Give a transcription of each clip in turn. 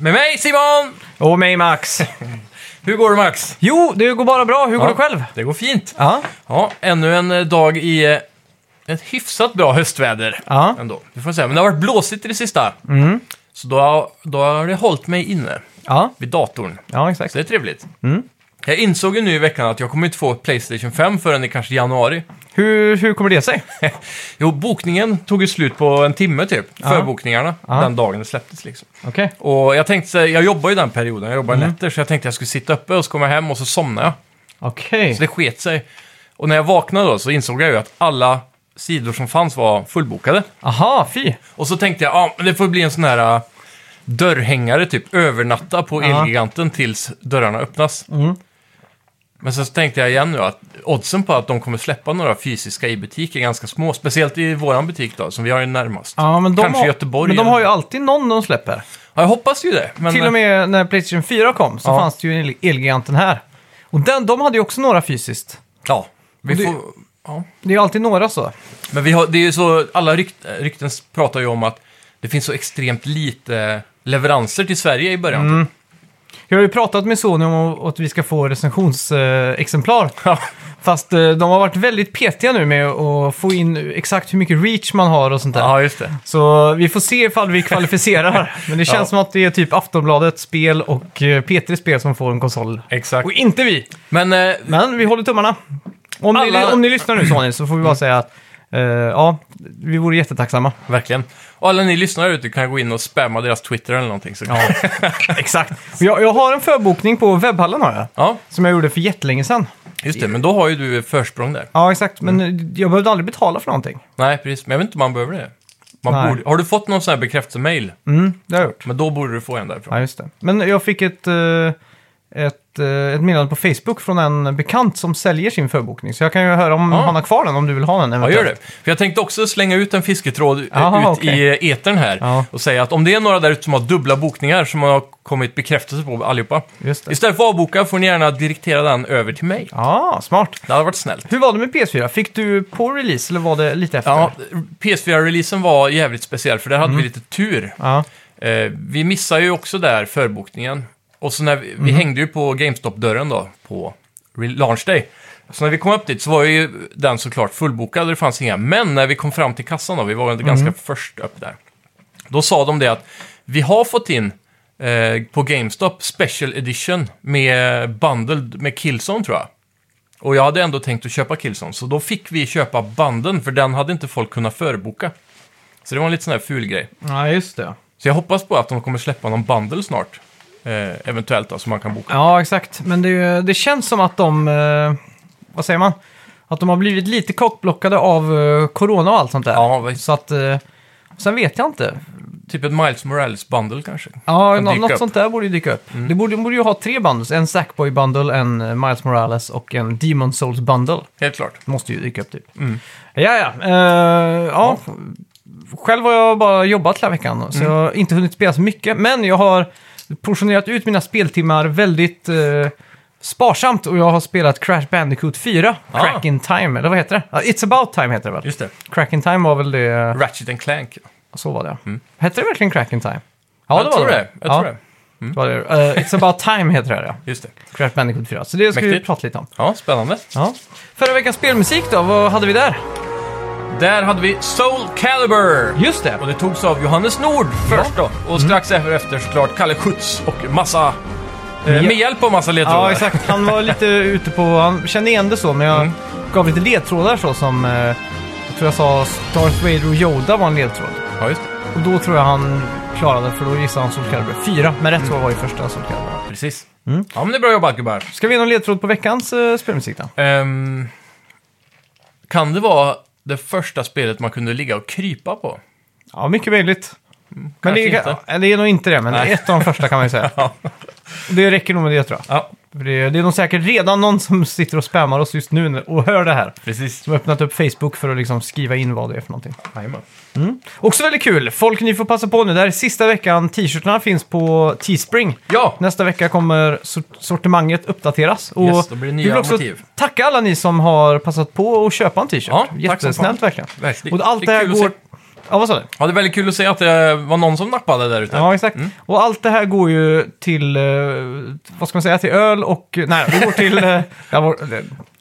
Med mig Simon! Och mig Max. Hur går det Max? Jo, det går bara bra. Hur går det själv? Det går fint. Ja. Ja, ännu en eh, dag i eh, ett hyfsat bra höstväder. Ja. Ändå. Det får jag säga. Men det har varit blåsigt i det sista. Mm. Så då, har- då har det hållit mig inne Ja, vid datorn. ja exakt. Så det är trevligt. Mm. Jag insåg ju nu i veckan att jag kommer inte få Playstation 5 förrän i kanske januari. Hur, hur kommer det sig? Jo, bokningen tog ju slut på en timme typ. Ja. Förbokningarna. Ja. Den dagen det släpptes liksom. Okej. Och jag tänkte, så här, jag jobbar ju den perioden, jag jobbar Mm. nätter, så jag tänkte jag skulle sitta uppe och så kommer jag hem och så somnar jag. Okej. Så det sket sig. Och när jag vaknade då så insåg jag ju att alla sidor som fanns var fullbokade. Aha, fy. Och så tänkte jag, ja, men det får bli en sån här äh, dörrhängare, typ övernatta på. Elgiganten tills dörrarna öppnas. Mm. Men så tänkte jag igen nu att oddsen på att de kommer släppa några fysiska i butik är ganska små. Speciellt i våran butik då, som vi har ju närmast. Ja, men de Kanske har, Göteborg Men de har ju alltid någon de släpper. Ja, jag hoppas ju det. Men, Till och med när Playstation 4 kom så Ja. fanns det ju El- Elgiganten här. Och den, de hade ju också några fysiskt. Ja, vi det- får... Ja. Det är ju alltid några så. Men vi har, det är ju så, alla rykt, rykten pratar ju om att det finns så extremt lite leveranser till Sverige i början. Mm. Jag har ju pratat med Sony om att vi ska få recensionsexemplar. Ja. Fast eh, de har varit väldigt petiga nu med att få in exakt hur mycket reach man har och sånt där. ja, just det. Så vi får se ifall vi kvalificerar. Men det känns Ja. som att det är typ Aftonbladet spel och eh, P3 spel som får en konsol. Exakt. Och inte vi! Men eh, Men vi håller tummarna. Om, ni, Alla- om ni lyssnar nu Sony så får vi bara säga att eh, ja, vi vore jättetacksamma. verkligen. Och alla ni lyssnare ute kan gå in och spamma deras Twitter eller någonting. Så. Ja. Exakt. Jag, jag har en förbokning på webbhallen har jag. ja, Som jag gjorde för jättelänge sedan. just det. Men då har ju du försprång där. Ja, exakt. Men eh, jag behövde aldrig betala för någonting. Nej, precis. Men jag vet inte om man behöver det. Man Nej. borde, har du fått någon sån här bekräftelsemail? Mm, det har jag gjort. Men då borde du få en därifrån. Ja, just det. Men jag fick ett, eh, ett, eh, ett meddelande på Facebook från en bekant som säljer sin förbokning. Så jag kan ju höra om Ja. han har kvar den, om du vill ha den. Ja, gör det. För jag tänkte också slänga ut en fisketråd eh, Jaha, ut okej. i etern här. Ja. Och säga att om det är några där ute som har dubbla bokningar som har kommit bekräftelse på allihopa. Just det. Istället för att avboka får ni gärna direktera den över till mig. Ja, smart. Det hade varit snällt. Hur var det med PS4? Fick du på release eller var det lite efter? Ja, PS4-releasen var jävligt speciell för där Mm. hade vi lite tur. Ja. Eh, vi missade ju också där förbokningen. Och så när vi, vi hängde ju på GameStop-dörren då på launch day. Så när vi kom upp dit så var ju den såklart fullbokad det fanns inga. Men när vi kom fram till kassan då, vi var Mm. ganska först upp där. Då sa de det att vi har fått in eh, på GameStop Special Edition med bundled med Killzone tror jag. Och jag hade ändå tänkt att köpa Killzone, så då fick vi köpa banden för den hade inte folk kunnat förboka. Så det var en lite sån här ful grej. ja, just det. Så jag hoppas på att de kommer släppa någon bundle snart. Eh, eventuellt då, som man kan boka. Ja, exakt. Men det, det känns som att de, eh, vad säger man? Att de har blivit lite kockblockade av eh, corona och allt sånt där. Ja, visst. Så att, eh, sen vet jag inte. typ ett Miles Morales bundle kanske. Ja, Kan nå- dyka något upp. Mm. sånt där borde ju dyka upp. Det borde, borde ju ha tre bundles. En Sackboy-bundle, en eh, Miles Morales och en Demon Souls-bundle. Helt klart. Måste ju dyka upp typ. Mm. Ja, ja. Eh, ja. Själv har jag bara jobbat hela veckan, så Mm. jag har inte hunnit spela så mycket. Men jag har portionerat ut mina speltimmar väldigt eh, sparsamt och jag har spelat Crash Bandicoot 4, Ah. Crack in Time, eller vad heter det? Ja, It's about time heter det väl? Just det. Crack in Time var väl det, Ratchet and Clank. så var det. Hette det verkligen Crack in Time? Ja, Mm. jag tror det. Jag ja, tror det. det var det. Eh, It's about time heter det, ja. Just det. Crash Bandicoot 4. Så det ska vi Mäktigt. prata lite om. Ja, spännande. Ja. Förra veckans spelmusik då, vad hade vi där? Där hade vi Soul Calibur. Just det! Och det togs av Johannes Nord först då. Och strax efter såklart Kalle Schütz och massa... Eh, med hjälp av massa ledtrådar. Ja, exakt. Han var lite ute på... Han kände igen det så, men jag Mm. gav lite ledtrådar så som... Eh, jag tror jag sa Darth Vader och Yoda var en ledtråd. Ja, just det. Och då tror jag han klarade, för då gissade han Soul Calibur 4. Men rätt svar var ju första Soul Calibur. Precis. Mm. Ja, men det är bra jobbat gubbar. Ska vi ge någon ledtråd på veckans eh, spelmusik då? Ehm, kan det vara det första spelet man kunde ligga och krypa på? Ja, mycket möjligt. Men kanske det, inte. är, det är nog inte det, men det är Nej. ett av de första kan man ju säga. Ja. Det räcker nog med det tror jag. ja, För det, det är nog säkert redan någon som sitter och spammar oss just nu och hör det här. precis. Som har öppnat upp Facebook för att liksom skriva in vad det är för någonting. Jajamän. Också väldigt kul. Folk, ni får passa på nu. Det här är sista veckan t-shirtarna finns på Teespring. Ja, Nästa vecka kommer sort- sortimentet uppdateras. Och Yes, då blir det nya vi vill också motiv. tacka alla ni som har passat på att köpa en t-shirt. Ja, tack som Jättesnällt verkligen. verkligen. Och allt det är här kul att går... Ja, vad sa du? Ja, det är väldigt kul att se att det var någon som nappade där ute. Ja, exakt. Och allt det här går ju till, eh, vad ska man säga, till öl och... Nej, det går till... eh, ja, vår,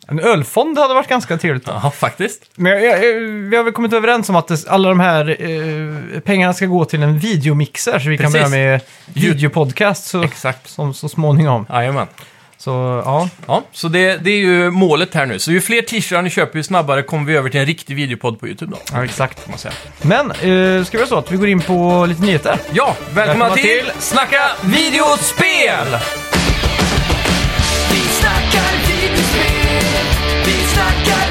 en ölfond hade varit ganska trevligt. Då. Ja, faktiskt. Men jag, jag, vi har väl kommit överens om att det, alla de här eh, pengarna ska gå till en videomixer så vi kan Precis. börja med videopodcast så, Exakt. som, så småningom. Jajamän. Så ja, Ja, så det, det är ju målet här nu. Så ju fler t-shirtar ni köper, ju snabbare kommer vi över till en riktig videopodd på YouTube då. ja exakt. Kan man säga. Men eh, ska vi göra så att vi går in på lite nyheter? Ja, välkomna Välkomna till, till Snacka videospel! Vi snackar videospel, vi snackar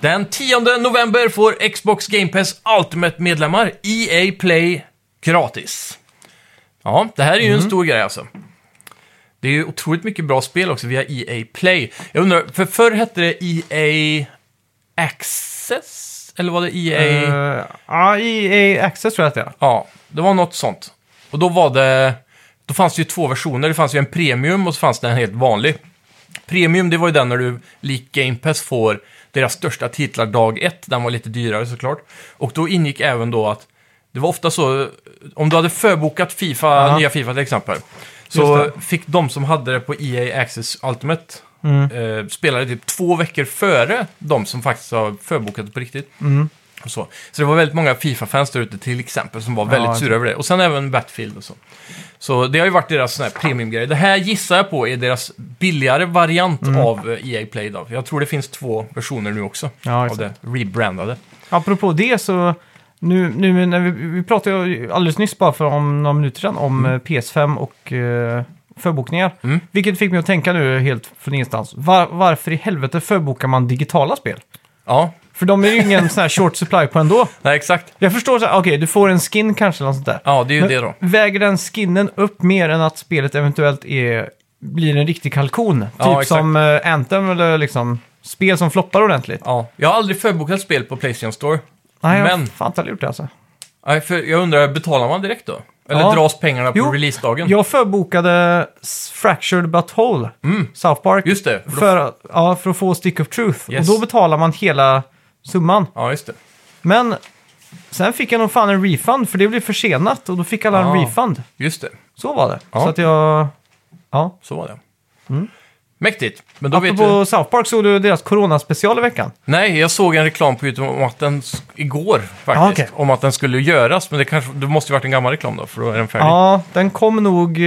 Den 10 november får Xbox Game Pass Ultimate-medlemmar EA Play gratis. Ja, det här är ju en stor grej alltså. Det är ju otroligt mycket bra spel också via EA Play. Jag undrar, för förr hette det EA Access? Eller var det EA... Eh, Ja, EA Access tror jag att det är. Ja, det var något sånt. Och då var det... Då fanns det ju två versioner. Det fanns ju en premium och så fanns det en helt vanlig. Premium, det var ju den när du, lik Game Pass, får deras största titlar dag ett. Den var lite dyrare såklart. Och då ingick även då att det var ofta så, om du hade förbokat FIFA, Ja. nya FIFA till exempel, så fick de som hade det på EA Access Ultimate Mm. eh, spelade typ två veckor före de som faktiskt har förbokat det på riktigt. Mm. Och så. så det var väldigt många FIFA-fans där ute till exempel som var väldigt Ja, sura över det. Och sen även Battlefield och så. Så det har ju varit deras sån här premiumgrej. Det här gissar jag på är deras billigare variant Mm. av eh, EA Play. Då. Jag tror det finns två versioner nu också. Ja, av exakt. det rebrandade. Apropå det så, nu, nu när vi, vi pratade ju alldeles nyss bara för om några minuter sedan om eh, PS5 och eh, förbokningar. Mm. Vilket fick mig att tänka nu helt från ingenstans. Var, varför i helvete förbokar man digitala spel? Ja, För de är ju ingen sån här short supply på ändå. nej, exakt. Jag förstår så här, okej, du får en skin kanske eller något sånt där. Ja, det är ju Men det då. Väger den skinnen upp mer än att spelet eventuellt är, blir en riktig kalkon? Ja, typ exakt. som eh, Anthem eller liksom spel som floppar ordentligt. Ja. Jag har aldrig förbokat spel på Playstation Store. Nej, jag har Men- fan inte gjort det alltså. Nej, för jag undrar, betalar man direkt då? Eller Ja. dras pengarna på Jo, releasedagen? Jag förbokade S- Fractured But Whole, South Park, Mm. Just det. För då- för, ja, för att få Stick of Truth. Yes. Och då betalar man hela summan. Ja, just det. Men sen fick jag nog fan en refund, för det blev försenat och då fick alla en refund. Just det. Så var det. Ja. Så att jag... Ja. Så var det. Mäktigt. Men då vet Mm. Apropå du... South Park såg du deras coronaspecial i veckan. Nej, jag såg en reklam på YouTube om att den... Igår faktiskt. Ah, okej. Om att den skulle göras. Men det, kanske, det måste ju varit en gammal reklam då, för då är den färdig. Ja, den kom nog eh,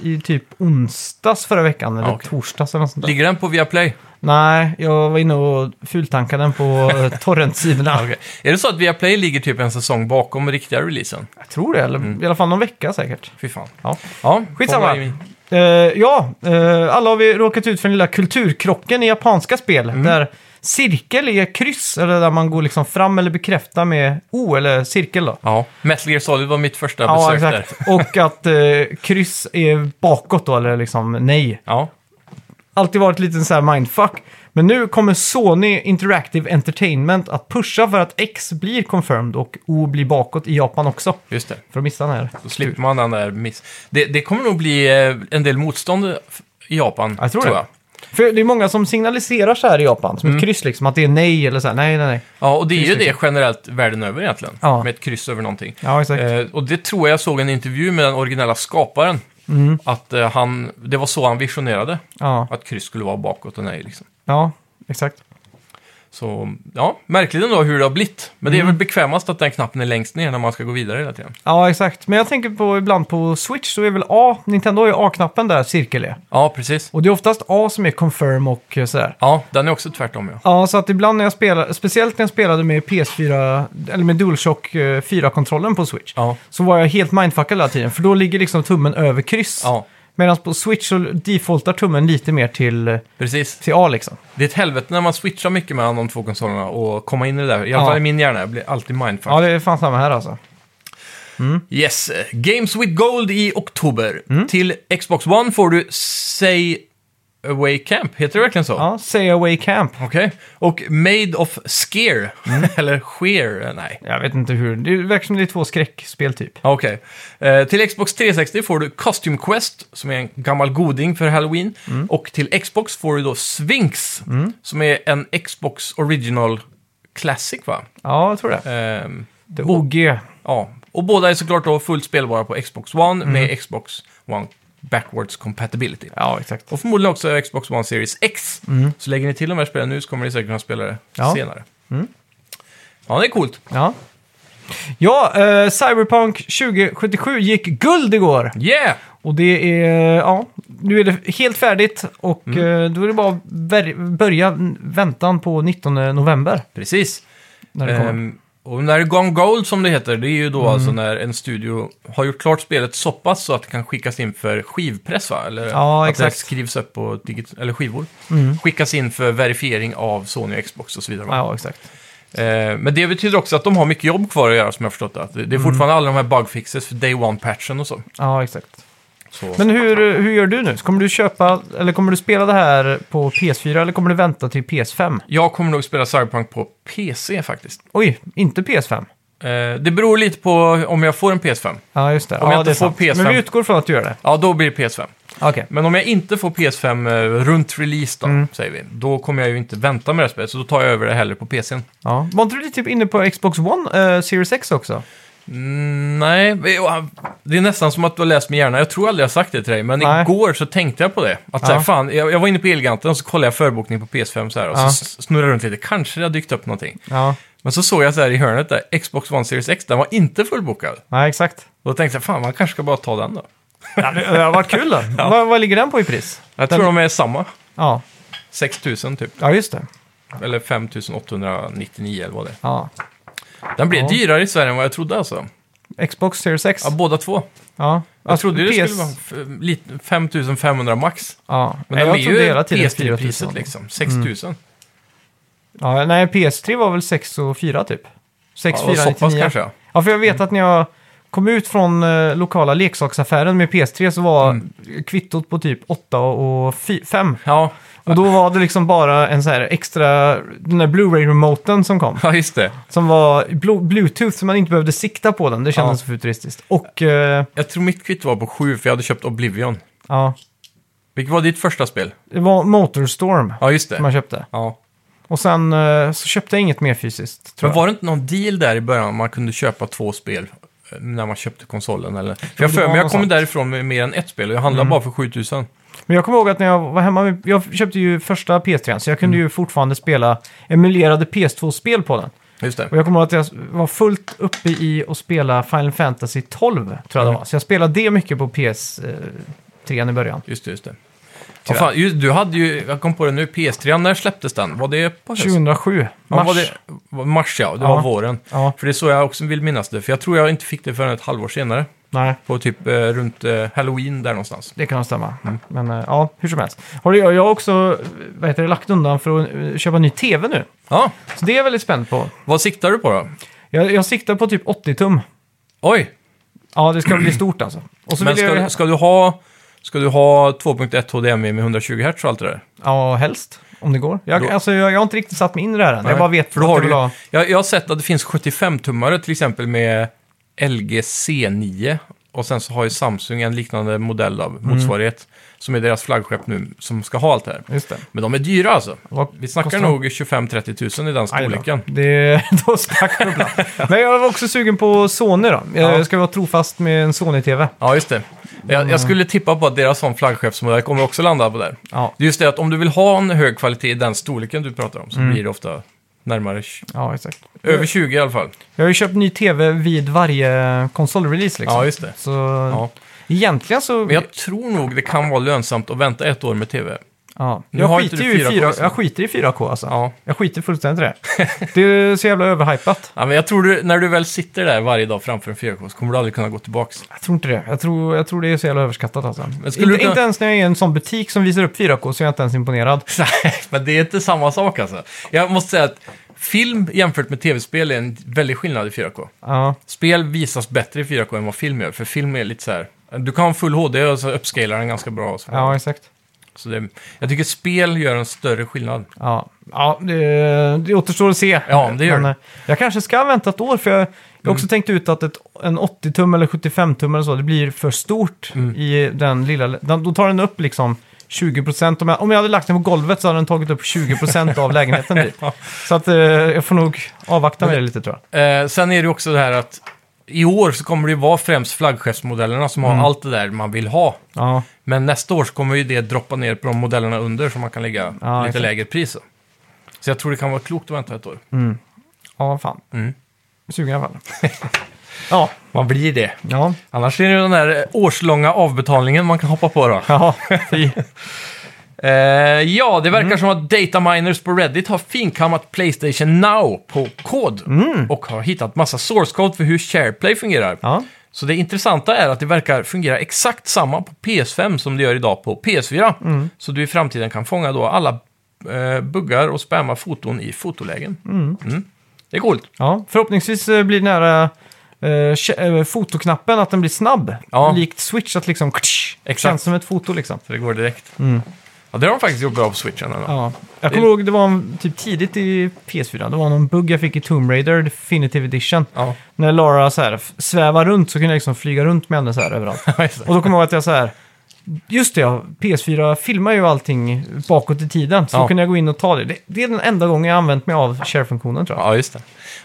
i typ onsdags förra veckan, eller Ja, okej. torsdags eller något sånt där. Ligger den på Viaplay? Nej, jag var inne och fultankade den på eh, torrentsidorna. Okej. Är det så att Viaplay ligger typ en säsong bakom riktiga releasen? Jag tror det, eller i alla fall någon vecka säkert. Fy fan. Ja. Ja, Skitsamma. Eh, ja, eh, alla har vi råkat ut för den lilla kulturkrocken i japanska spel. Mm. Där cirkel är kryss, eller där man går liksom fram eller bekräftar med O eller cirkel då. Ja, Metal Gear Solid var mitt första Ja, besök där. exakt. Och att eh, kryss är bakåt då, eller liksom nej. Ja, Alltid varit lite så här mindfuck. Men nu kommer Sony Interactive Entertainment att pusha för att X blir confirmed och O blir bakåt i Japan också. just det. För att missa den här. Då slipper man den där miss... Det, det kommer nog bli eh, en del motstånd i Japan, Jag tror tror det. jag. För det är många som signaliserar så här i Japan, som ett kryss liksom, att det är nej eller så här, nej, nej, nej. Ja, och det är ju det liksom. generellt världen över egentligen. Ja. Med ett kryss över någonting. Ja, exakt. Eh, och det tror jag såg en intervju med den originella skaparen. Mm. Att eh, han, det var så han visionerade. Ja, Att kryss skulle vara bakåt och nej liksom. ja, exakt. Så ja, märkligt ändå hur det har blivit. Men det är väl bekvämast att den knappen är längst ner när man ska gå vidare hela tiden. Ja, exakt. Men jag tänker på ibland på Switch så är väl A, Nintendo har ju A-knappen där cirkel är. Ja, precis. Och det är oftast A som är confirm och eh, sådär. Ja, den är också tvärtom ja. Ja, så att ibland när jag spelar, speciellt när jag spelade med PS4, eller med DualShock eh, 4-kontrollen på Switch, Ja, så var jag helt mindfuckad hela tiden. För då ligger liksom tummen över kryss. ja Medan på Switch så defaultar tummen lite mer till, eh, precis. till A liksom. Det är ett helvete när man switchar mycket mellan de två konsolerna och komma in i det där. I alla Ja. fall i min hjärna, jag blir alltid mindfuck. Ja, det är fan samma här alltså. Yes, eh, Games with Gold i oktober. Mm. Till Xbox One får du Say Away Camp, heter det verkligen så? Ja, Say Away Camp. Okej. Och Made of Scare, Mm. eller Sheer, nej. Jag vet inte hur, det verkar som det är två skräckspel typ. Okej. Eh, till Xbox 360 får du Costume Quest, som är en gammal goding för Halloween. Mm. Och till Xbox får du då Sphinx, som är en Xbox Original Classic, va? Ja, jag tror det. Ehm, Det OG. ja. Och båda är såklart då fullt spelbara på Xbox One Mm. med Xbox One Backwards Compatibility. Ja, exakt. Och förmodligen också Xbox One Series X. Så lägger ni till de här spelen nu så kommer ni säkert kunna spela det Mm. Ja. Mm. senare. Ja, det är coolt. Ja. Ja, eh, Cyberpunk 2077 gick guld igår. Yeah! Och det är, ja, nu är det helt färdigt och eh, då är det bara att ver- börja väntan på 19 november. Precis. När det kommer. Ehm, och när det Gone Gold som det heter, det är ju då Mm. alltså när en studio har gjort klart spelet så pass så att det kan skickas in för skivpress va? Eller Ja, att exakt. Mm. det skrivs upp på digit- eller skivor. Skickas in för verifiering av Sony och Xbox och så vidare. va? Ja, exakt. Ehm, men det betyder också att de har mycket jobb kvar att göra som jag har förstått det. Att Det det är Mm. fortfarande alla de här bugfixes för Day One-patchen och så. Ja, exakt. Så. Men hur, hur gör du nu? Kommer du köpa, eller kommer du spela det här på PS4 eller kommer du vänta till PS5? Jag kommer nog spela Cyberpunk på PC faktiskt. Oj, inte PS5? Eh, det beror lite på om jag får en PS5. Ja, just det. Om ja, jag inte det är får sant. PS5. Men vi utgår från att du gör det. Ja, då blir det PS5. Okej. Men om jag inte får PS5 eh, runt release då, Mm. säger vi, då kommer jag ju inte vänta med det här spelet, så då tar jag över det hellre på PCn. Ja. Var inte du typ inne på Xbox One, eh, Series X också? Mm, nej, det är nästan som att du har läst min hjärna. Jag tror aldrig jag har sagt det till dig, men Nej. igår så tänkte jag på det. Att så här, Ja. fan, jag, jag var inne på Elgiganten och så kollade jag förbokning på PS5 så här, och Ja. så s- snurrade jag runt lite. Kanske det har dykt upp någonting. Ja, Men så såg jag så här i hörnet där, Xbox One Series X, den var inte fullbokad. nej exakt. Då tänkte jag, fan man kanske ska bara ta den då. Ja, det, det har varit kul då. vad, vad ligger den på i pris? Jag Den- tror de är samma. Ja, 6000 typ. ja just det. Eller 5899 eller vad det är. Ja. Den blev Ja. dyrare i Sverige än vad jag trodde alltså. Xbox Series X. Ja, båda två. Ja. Jag trodde det PS... skulle vara f- lite- 5500 max. Ja, Men Nej, de jag är trodde ju hela tiden PS3-priset 4000. liksom. 6000. Ja, nej, PS3 var väl 6 och 4 typ. 6, Ja, och 4, så pass 99. kanske ja. Ja, för jag vet att när jag kom ut från eh, lokala leksaksaffären med PS3 så var Mm. kvittot på typ 8 och 5. Ja, Och då var det liksom bara en så här extra, den där Blu-ray-remoten som kom. ja just det. Som var blu- Bluetooth så man inte behövde sikta på den. Det kändes så futuristiskt. Och eh, Jag tror mitt kvitto var på 7 för jag hade köpt Oblivion. ja, Vilket var ditt första spel? det var Motorstorm Ja, just som det. man köpte. Ja. Och sen eh, så köpte jag inget mer fysiskt. Tror Men jag. var det inte någon deal där i början man kunde köpa två spel eh, när man köpte konsolen? Eller? För det jag för var mig, jag något kommer sånt. Mm. därifrån med mer än ett spel och jag handlade bara för 7000. Men jag kommer ihåg att när jag var hemma, med, jag köpte ju första PS3 så jag kunde Mm. ju fortfarande spela emulerade PS2-spel på den. Just det. Och jag kommer ihåg att jag var fullt uppe i att spela Final Fantasy 12, tror jag det Mm. var. Så jag spelade det mycket på PS3 i början. Just det, just det. Ja, fan, just, du hade ju, jag kom på det nu, PS3, när släpptes den? Var det på hösten? 2007, Ja, mars. var det, var mars ja, det Ja. var våren. Ja, För det är så jag också vill minnas det. För jag tror jag inte fick det förrän ett halvår senare. nej, På typ eh, runt eh, Halloween där någonstans. det kan nog stämma. Mm. Men eh, ja, hur som helst. Har du, jag har också vad heter det, lagt undan för att eh, köpa en ny tv nu. Ja, Så det är jag väldigt spänd på. vad siktar du på då? Jag, jag siktar på typ 80 tum. Oj, Ja, det ska bli stort alltså. Och så men vill ska, jag, ska du ha... Ska du ha 2.1 HDMI med 120 Hz och allt det där? Ja, helst. Om det går. Jag, Då- alltså, jag, jag har inte riktigt satt mig in i det här än. Nej, Jag bara vet för då att har jag du vill ha... Jag, jag har sett att det finns 75-tummare till exempel med LG C9. Och sen så har ju Samsung en liknande modell av Mm. motsvarighet. Som är deras flaggskepp nu, som ska ha allt det här. Just det. Men de är dyra alltså. Vad Vi snackar kostar de? nog 25-30 tusen i den Aj då. storleken. Det, då snackar bra. Men jag var också sugen på Sony då. Jag Ja. ska vara trofast med en Sony-TV. Ja, just det. Jag, Mm. jag skulle tippa på att deras sån flaggskeppsmodell kommer också landa på där. Ja. Det är just det att om du vill ha en hög kvalitet i den storleken du pratar om så Mm. blir det ofta närmare, tj- Ja, exakt. över 20 i alla fall. Jag har ju köpt ny tv vid varje konsolrelease liksom. Ja, just det. Så Ja. Egentligen så... Men jag tror nog det kan vara lönsamt att vänta ett år med tv. ja. Nu jag, har skiter inte ju i 4K 4, alltså. jag skiter i 4K alltså. Ja. Jag skiter fullständigt i det. Det är så jävla överhypat. Ja, men jag tror du, när du väl sitter där varje dag framför en 4K så kommer du aldrig kunna gå tillbaka. Jag tror inte det. Jag tror, jag tror det är så jävla överskattat alltså. Men skulle Inte, du kunna- inte ens när jag är i en sån butik som visar upp 4K så är jag inte ens imponerad. Nej, men det är inte samma sak alltså. Jag måste säga att film jämfört med tv-spel är en väldig skillnad i 4K. Ja, Spel visas bättre i 4K än vad film gör, för film är lite så här... Du kan ha full HD och så uppscalar den ganska bra. Så, ja exakt. så det, jag tycker spel gör en större skillnad. Ja, ja det, det återstår att se. Ja, det gör Men, det. eh, Jag kanske ska vänta ett år för jag, jag har också tänkt ut att ett, en 80-tum eller 75-tum eller så, det blir för stort Mm. i den lilla... Den, då tar den upp liksom 20%. Om jag, om jag hade lagt den på golvet så hade den tagit upp 20% av lägenheten dit. Ja. Så att eh, jag får nog avvakta med det lite tror jag. Eh, sen är det också det här att i år så kommer det ju vara främst flaggskeppsmodellerna som Mm. har allt det där man vill ha. Ja, Men nästa år så kommer ju det droppa ner på de modellerna under så man kan lägga Ja, lite exakt. lägre pris. Så. så jag tror det kan vara klokt att vänta ett år. ja fan. Mm. Sugen i alla fall. ja, Man blir det. ja, Annars är det ju den där årslånga avbetalningen man kan hoppa på då. ja. fy. Eh, ja, det verkar som att dataminers på Reddit har finkammat Playstation Now på kod. Och har hittat massa source code för hur SharePlay fungerar. ja. Så det intressanta är att det verkar fungera exakt samma på PS5 som det gör idag på PS4. Så du i framtiden kan fånga då alla eh, buggar och spamma foton i fotolägen. Mm. Det är coolt. Ja, förhoppningsvis eh, blir den här eh, kä- eh, fotoknappen att den blir snabb. Ja. Likt Switch, att liksom Exakt. känns som ett foto liksom. Så det går direkt. Ja, det har de faktiskt gjort bra på switchen. ändå. Ja. Jag kommer ihåg, det var en, typ tidigt i PS4, det var någon bugg jag fick i Tomb Raider Definitive Edition. Ja. När Lara så här svävar runt så kunde jag liksom flyga runt med henne så här överallt. Och då kommer jag ihåg att jag så här, just det, ja, PS4 filmar ju allting bakåt i tiden. Så Ja. då kunde jag gå in och ta det. det. Det är den enda gången jag använt mig av share-funktionen tror jag. Ja, just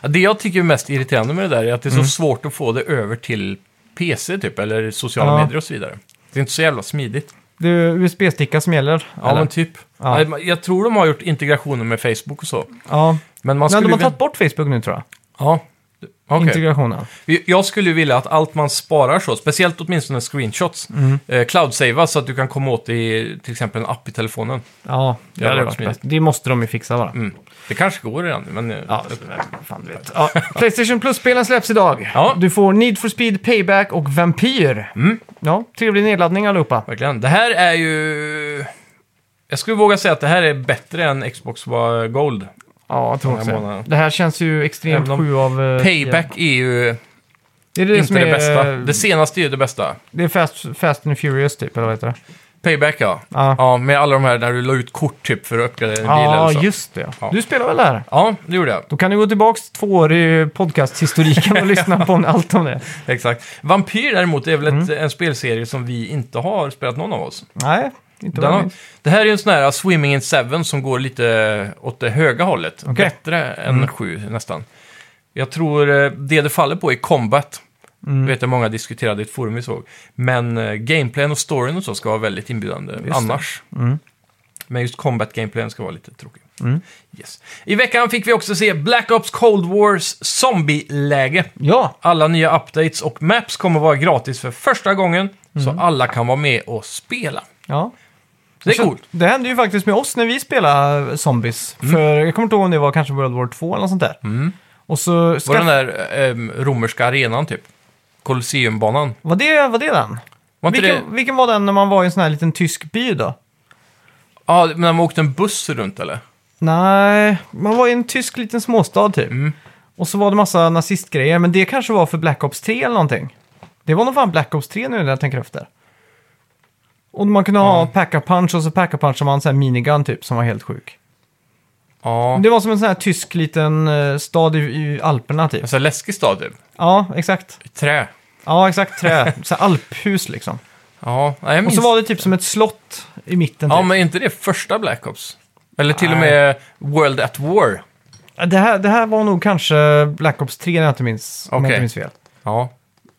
det. Det jag tycker är mest irriterande med det där är att det är så svårt att få det över till PC typ, eller sociala Ja. medier och så vidare. Det är inte så jävla smidigt. Det är USB-sticka som gäller. Ja, eller? men typ. Ja. Ja. Jag tror de har gjort integrationer med Facebook och så. ja. Men man Men skulle de har tagit bort Facebook nu tror jag. Ja, okej. Integrationen. Jag skulle vilja att allt man sparar så, speciellt åtminstone screenshots, Mm. eh, cloud-savas så att du kan komma åt det i till exempel en app i telefonen. Ja, det, Det varit varit det måste de ju fixa bara. Mm. Det kanske går redan, men... eh, Ja, fan vet. Ja, Playstation Plus-spelen släpps idag. Ja. Du får Need for Speed, Payback och Vampyr. Mm. Ja, trevlig nedladdning allihopa. Verkligen. Det här är ju... Jag skulle våga säga att det här är bättre än Xbox Gold. Ja, jag tror Den här också månaden. det. Det här känns ju extremt Även om sju av... eh, Payback är ju. Är det det inte som det är... bästa. Det senaste är ju det bästa. Det är Fast, Fast and Furious typ, eller vad heter det? Payback ja. Ja, Ja, med alla de här när du la ut kort typ för att uppgradera en bil ja eller så. just det. Ja. Du spelar väl det här? Ja, det gjorde jag. Då kan du gå tillbaka två år i podcasthistoriken och lyssna på allt om det. Exakt. Vampyr däremot är väl Mm. ett, en spelserie som vi inte har spelat någon av oss. Nej, inte Den vad jag har, minns. det här är ju en sån här Swimming in Seven som går lite åt det höga hållet. Okej. Bättre än sju nästan. Jag tror eh, det det faller på är combat. Mm. vet jag många diskuterade i ett forum vi såg. Men eh, gameplayen och storyn och så ska vara väldigt inbjudande det. annars. Mm. Men just combat-gameplayen ska vara lite tråkig. Mm. Yes. I veckan fick vi också se Black Ops Cold Wars zombie-läge. Ja, Alla nya updates och maps kommer vara gratis för första gången. Mm. Så alla kan vara med och spela. ja. Det är Så coolt. Det hände ju faktiskt med oss när vi spelade Zombies. Mm. För jag kommer inte ihåg om det var kanske World War 2 eller något sånt där. Och så... Var Skaff... den där ehm, romerska arenan typ? Colosseumbanan. Var, det, var det den? Var Vilken, det... vilken var den när man var i en sån här liten tysk by då? Ja, men man åkte en buss runt eller? Nej, man var i en tysk liten småstad typ. Mm. Och så var det massa nazistgrejer, men det kanske var för Black Ops 3 eller någonting. Det var nog fan Black Ops 3 nu när jag tänker efter. Och man kunde ha pack-a-punch och så pack-a-punchade man en sån här minigun typ som var helt sjuk. Ja. Det var som en sån här tysk liten eh, stad i, i Alperna typ. Alltså läskig stad typ. Ja, exakt. I trä. Ja, exakt. Trä. så här alphus liksom. Ja, nej, jag Och minns... så var det typ som ett slott i mitten. Ja, Typ. men är inte det första Black Ops? Eller till och Nej. med World at War? Det, här, det här var nog kanske Black Ops 3 när jag inte minns, om jag Okej. inte minns fel. Ja.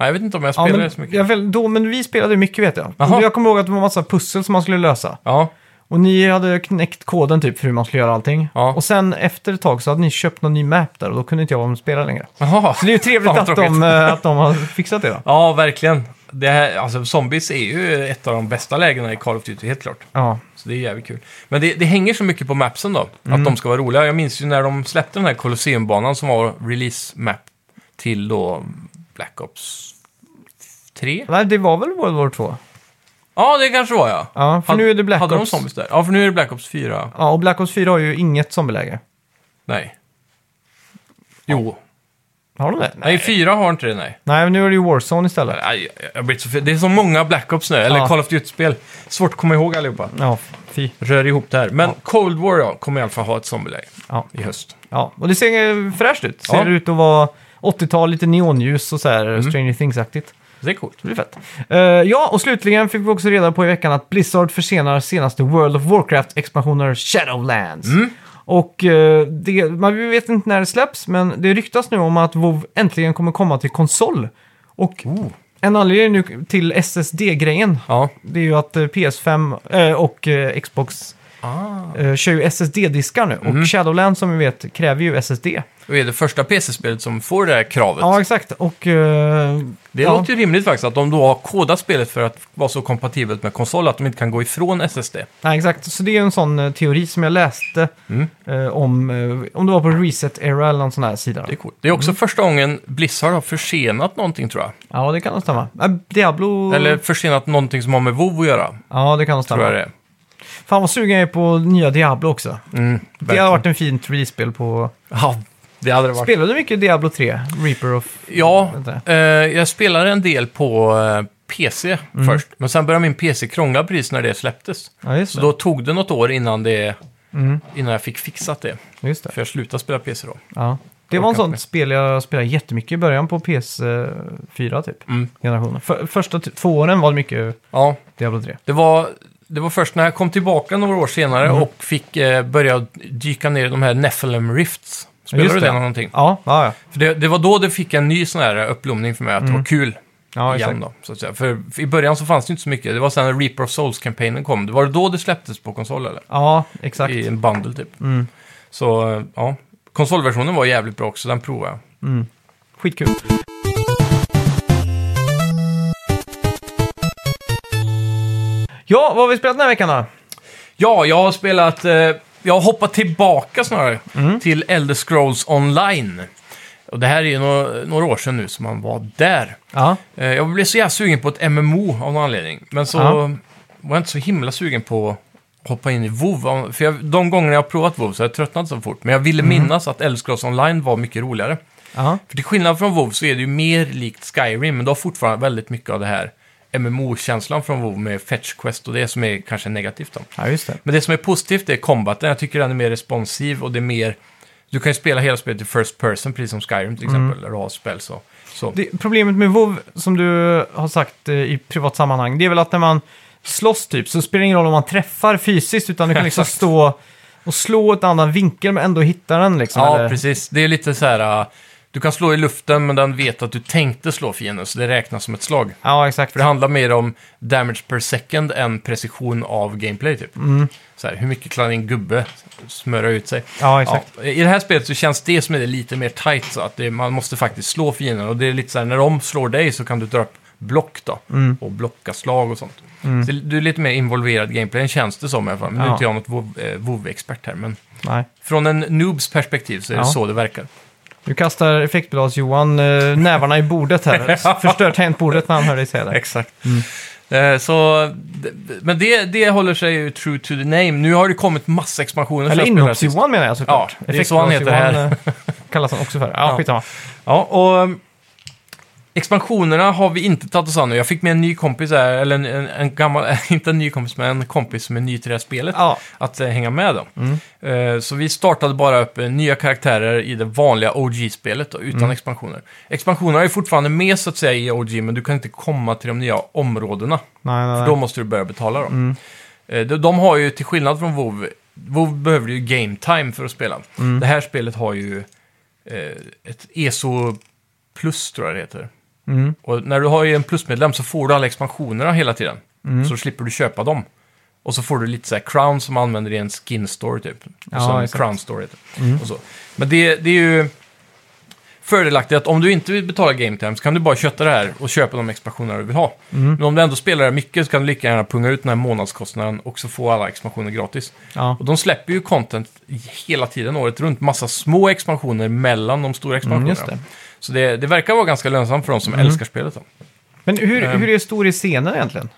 Nej, jag vet inte om jag Ja, spelade men, så mycket. jag, väl, då, men vi spelade mycket vet jag. Jaha. Jag kommer ihåg att det var massa pussel som man skulle lösa. Ja, Och ni hade knäckt koden typ för hur man skulle göra allting. Ja. Och sen efter ett tag så hade ni köpt någon ny map där och då kunde inte jag vara med och spela längre. Jaha. Så det är ju trevligt Fan, att, tråkigt. de, eh, att de har fixat det då. Ja, verkligen. Det här, alltså, zombies är ju ett av de bästa lägena i Call of Duty, helt klart. Ja, Så det är jävligt kul. Men det, det hänger så mycket på mapsen då, Mm. att de ska vara roliga. Jag minns ju när de släppte den här Colosseum-banan som var release-map till då Black Ops 3. Nej, det var väl World War 2? Ja, det kanske var ja. Ja, för Had- nu är det Black Hade de Ops. zombies där? Ja, för nu är det Black Ops 4. Ja, och Black Ops 4 har ju inget zombieläge. Nej. Jo. Har de det? Nej, 4 har inte det, nej. Nej, men nu är det ju Warzone istället. Nej, jag har blivit så fel. Det är så många Black Ops nu, eller Ja. Call of Duty-spel. Svårt att komma ihåg allihopa. Ja, fy. Rör ihop det här. Men Cold War ja, kommer i alla fall ha ett zombieläge Ja. i höst. ja, och det ser fräscht ut. Ser Ja. Ut att vara 80-tal, lite neonljus och så här Stranger Things-aktigt. Det är coolt. Det blir fett. Eh, ja, och slutligen fick vi också reda på i veckan att Blizzard försenar senaste World of Warcraft-expansioner Shadowlands. Mm. Och eh, det, man vet inte när det släpps, men det ryktas nu om att WoW äntligen kommer komma till konsol. Och en anledning nu till SSD-grejen, Ja. det är ju att eh, PS5 eh, och eh, Xbox Ah. eh, kör ju SSD-diskar nu. Mm. Och Shadowlands som vi vet kräver ju SSD. Och är det första PC-spelet som får det här kravet. Ja, exakt. Och... eh, det ja. låter ju rimligt faktiskt att de då har kodat spelet för att vara så kompatibelt med konsol att de inte kan gå ifrån SSD. Nej, exakt. Så det är en sån eh, teori som jag läste Mm. eh, om, eh, om det var på Reset Era eller någon sån här sida. Det är coolt. Det är också första gången Blizzard har försenat någonting tror jag. Ja, det kan nog stämma. Äh, Diablo... Eller försenat någonting som har med WoW att göra, Ja, det kan nog tror stämma. jag det är. Fan vad sugen jag är på nya Diablo också. Mm, Det har varit en fin 3D-spel på... Ja, det hade det varit. Spelade du mycket Diablo 3? Reaper of... Ja, eh, jag spelade en del på eh, PC först. Men sen började min PC krångla precis när det släpptes. Ja, just Så det. då tog det något år innan, det, Mm, innan jag fick fixat det. just det. För jag slutade spela PC då. Ja. Det var en Orkar sån inte. spel jag spelade jättemycket i början på PS4 typ. Mm. Generationen. För, första två åren var det mycket Ja, Diablo 3. det var, det var först när jag kom tillbaka några år senare Mm. och fick eh, börja dyka ner i de här Nephilim Rifts. Spelar Just du det. det någonting? Ja, ja, ja. För det, det var då det fick en ny sån här uppblomning för mig, att det var kul. Mm. ja exakt. igen då, så att säga. För, i början så fanns det inte så mycket. Det var sen när Reaper of Souls-kampanjen kom. Det var det då det släpptes på konsol eller? Ja, exakt. I en bundle typ. Mm. Så ja, konsolversionen var jävligt bra också, den provade jag. Mm. Skitkul. Ja, vad har vi spelat den här veckan då? Ja, jag har spelat... Eh, jag har hoppat tillbaka snarare Mm. till Elder Scrolls Online. Och det här är ju några, några år sedan nu som man var där. Ja, Eh, jag blev så jävla sugen på ett MMO av någon anledning. Men så Ja. var jag inte så himla sugen på att hoppa in i WoW. För jag, de gångerna jag har provat WoW så har jag tröttnat så fort. Men jag ville Mm. minnas att Elder Scrolls Online var mycket roligare. ja, För till skillnad från WoW så är det ju mer likt Skyrim, men du har fortfarande väldigt mycket av det här MMO-känslan från WoW med Fetch Quest och det som är kanske negativt då. ja just det. Men det som är positivt är combaten. Jag tycker den är mer responsiv och det är mer... Du kan ju spela hela spelet i first person, precis som Skyrim till exempel, där du har spel så. så. det. Problemet med WoW, som du har sagt eh, i privat sammanhang, det är väl att när man slåss typ, så spelar det ingen roll om man träffar fysiskt, utan du kan liksom stå och slå ett annan vinkel men ändå hitta den liksom. ja, eller- precis. Det är lite så här... uh, Du kan slå i luften, men den vet att du tänkte slå fienden, så det räknas som ett slag. Ja, exakt. För det handlar mer om damage per second än precision av gameplay, typ. Mm. Så här, hur mycket klarar din gubbe smöra ut sig? Ja, exakt. Ja, I det här spelet så känns det som är det lite mer tight, så att det, man måste faktiskt slå fienden. Och det är lite så här, när de slår dig så kan du dra upp block då, Mm. och blocka slag och sånt. Mm. Så du är lite mer involverad i gameplayen, känns det som i alla fall. Men nu är inte jag något WoW- eh, WoW-expert här, men Nej. från en noobs perspektiv så är det Ja. så det verkar. Nu kastar effektblads-Johan eh, nävarna i bordet här. Förstör tangentbordet när han hör dig säga det. Exakt. Eh, så, d- men det, det håller sig ju true to the name. Nu har det kommit massa expansioner. Eller inhopps-Johan menar jag såklart. Ja, det är så han heter här. Effektblads-Johan, eh, kallas han också för. Ja, Ja. skitsamma. Ja, och um, expansionerna har vi inte tagit oss an nu. Jag fick med en ny kompis här, eller en, en, en gammal, inte en ny kompis, men en kompis som är ny till det här spelet. Ja, Att eh, hänga med då. Mm. Eh, så vi startade bara upp eh, nya karaktärer i det vanliga OG-spelet då, utan Mm. expansioner. Expansionerna är fortfarande med så att säga i OG, men du kan inte komma till de nya områdena. nej, nej. För nej. då måste du börja betala dem. Mm. Eh, de, de har ju till skillnad från WoW, WoW behöver ju game time för att spela. Det här spelet har ju eh, ett ESO plus tror jag det heter. Mm. Och när du har en plusmedlem så får du alla expansionerna hela tiden. Mm. Så slipper du köpa dem. Och så får du lite så här crown som använder i en skin store typ. Ja, en exakt. Mm. crown store heter det. Och så. Men det, det är ju fördelaktigt att om du inte vill betala game time så kan du bara kötta det här och köpa de expansioner du vill ha. Mm. Men om du ändå spelar det mycket så kan du lika gärna punga ut den här månadskostnaden och så få alla expansioner gratis. Ja. Och de släpper ju content hela tiden året runt. Massa små expansioner mellan de stora expansionerna. Mm, just det. Så det, det verkar vara ganska lönsamt för de som älskar spelet. Då. Men hur, Ehm. hur är stor i scenen egentligen?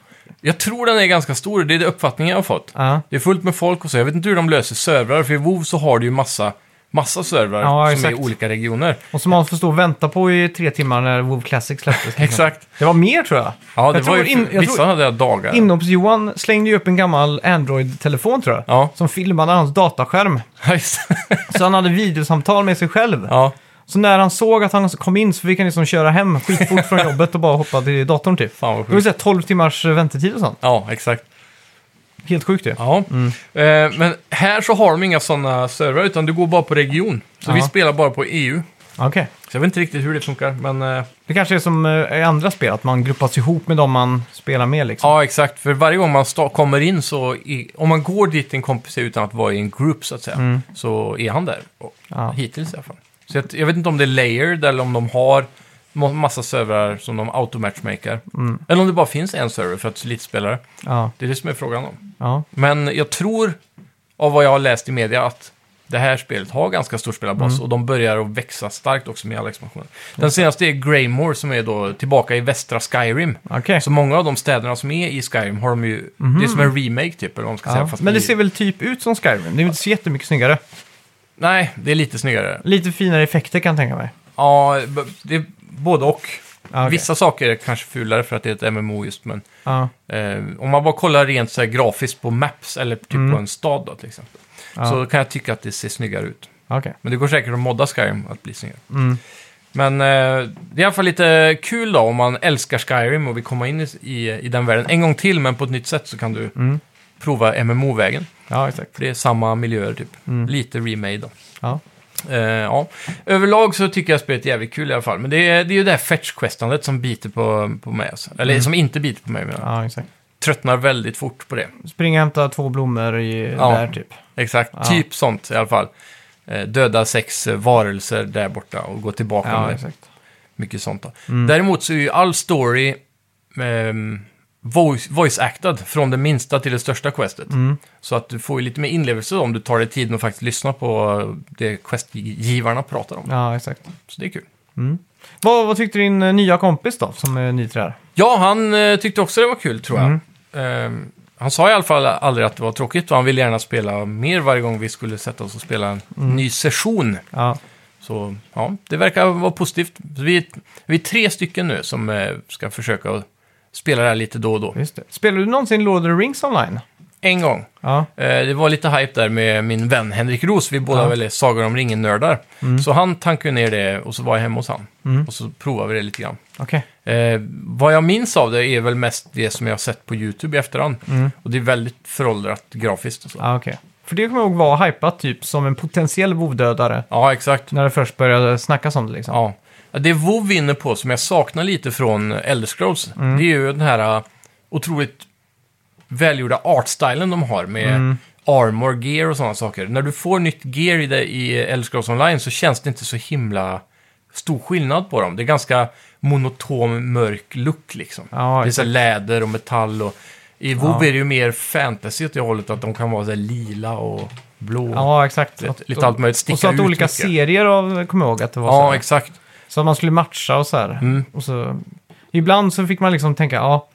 Jag tror den är ganska stor, det är det uppfattningen jag har fått. Ja. Det är fullt med folk och så. Jag vet inte hur de löser servrar, för i WoW så har du ju massa, massa servrar Ja, som är i olika regioner. Och som man får stå och vänta på i tre timmar när WoW Classic släpptes. Exakt. Det var mer tror jag. Ja, det Jag var ju, in- jag vissa tror- hade dagar. Inhopps-Johan slängde ju upp en gammal Android-telefon tror jag. Ja. Som filmade hans dataskärm. Just det. Så han hade videosamtal med sig själv. ja, Så när han såg att han kom in så fick han liksom köra hem skitfort från jobbet och bara hoppa till datorn typ. fan vad Det var sjukt. så här 12 timmars väntetid och sånt. Ja, exakt. Helt sjukt ju. Ja. Mm. Eh, men här så har de inga sådana servrar, utan du går bara på region. Så Ja. vi spelar bara på EU. Okej. Så jag vet inte riktigt hur det funkar, men... Eh, Det kanske är som eh, i andra spel, att man gruppas ihop med dem man spelar med liksom. ja, exakt. För varje gång man sta- kommer in så... I, om man går dit en kompis utan att vara i en group, så att säga, så är han där. Och, Mm. Ja. Hittills i alla fall. Så jag, jag vet inte om det är layered eller om de har ma- massa servrar som de automatchmakar. Mm. Eller om det bara finns en server för att lite spelare. Ja, Det är det som är frågan om. ja. Men jag tror, av vad jag har läst i media, att det här spelet har ganska stor spelarbas Mm. och de börjar att växa starkt också med alla expansioner. Den senaste är Greymore som är då tillbaka i västra Skyrim. okej. Så många av de städerna som är i Skyrim har de ju, det är som en remake typ, eller vad man ska säga. Mhm. Ja. Fast Men det i- ser väl typ ut som Skyrim? Det är inte så jättemycket snyggare. Nej, det är lite snyggare. Lite finare effekter kan jag tänka mig. Ja, b- det är både och. Okej. Vissa saker är kanske fulare för att det är ett MMO just, men Ja, eh, om man bara kollar rent så här grafiskt på maps eller typ på en stad då till exempel, Mm. Ja. så kan jag tycka att det ser snyggare ut. okej. Men det går säkert att modda Skyrim att bli snyggare. Mm. Men eh, det är i alla fall lite kul då om man älskar Skyrim och vill komma in i, i, i den världen en gång till, men på ett nytt sätt så kan du Mm. Prova MMO-vägen. Ja, exakt. För det är samma miljöer typ. Mm. Lite remade då. Ja. Eh, ja. Överlag så tycker jag spelet är jävligt kul i alla fall. Men det är, det är ju det här fetch-questandet som biter på, på mig. Alltså. Eller som inte biter på mig, men jag Mm. ja, exakt. tröttnar väldigt fort på det. Springa och hämta två blommor i, Ja. där typ. Exakt, Ja. typ sånt i alla fall. Eh, döda sex eh, varelser där borta och gå tillbaka Ja, med exakt. mycket sånt. Då. Mm. Däremot så är ju all story ehm, voice, voice-actad från det minsta till det största questet. Mm. Så att du får ju lite mer inlevelse om du tar dig tiden och faktiskt lyssnar på det questgivarna pratar om. Ja, exakt. Så det är kul. Vad, vad tyckte din eh, nya kompis då, som är ny till det här? Ja, han eh, tyckte också det var kul tror jag. Mm. Ehm, han sa i alla fall aldrig att det var tråkigt och han ville gärna spela mer varje gång vi skulle sätta oss och spela en Mm. ny session. Ja, Så ja, det verkar vara positivt. Vi vi är tre stycken nu som eh, ska försöka att spela det här lite då och då. just det. Spelar du någonsin Lord of the Rings online? En gång. Ja, Eh, det var lite hype där med min vän Henrik Ros. Vi båda Ja. väl är Sagor om ringen-nördar. Så han tankade ner det och så var jag hemma hos han. Mm. Och så provade vi det lite grann. okej. Eh, vad jag minns av det är väl mest det som jag har sett på YouTube i efterhand. Mm. Och det är väldigt föråldrat grafiskt och så. Ja, okej. För det kommer jag ihåg var hypat typ som en potentiell vovdödare Ja, exakt. när det först började snackas om det liksom. Ja. Det WoW vinner på, som jag saknar lite från Elder Scrolls, Mm. det är ju den här uh, otroligt välgjorda artstylen de har med Mm. armor, gear och sådana saker. När du får nytt gear i, det, i Elder Scrolls Online så känns det inte så himla stor skillnad på dem. Det är ganska monoton, mörk look liksom. Ja, det är så här läder och metall och i WoW Ja. är det ju mer fantasy åt det hållet att de kan vara så här lila och blå. Ja, exakt. Lite- lite allt möjligt, sticka Och så att ut olika mycket. serier av, kommer jag ihåg att det var så Ja, här. exakt. Så att man skulle matcha och så här. Mm. Och så, ibland så fick man liksom tänka, ja,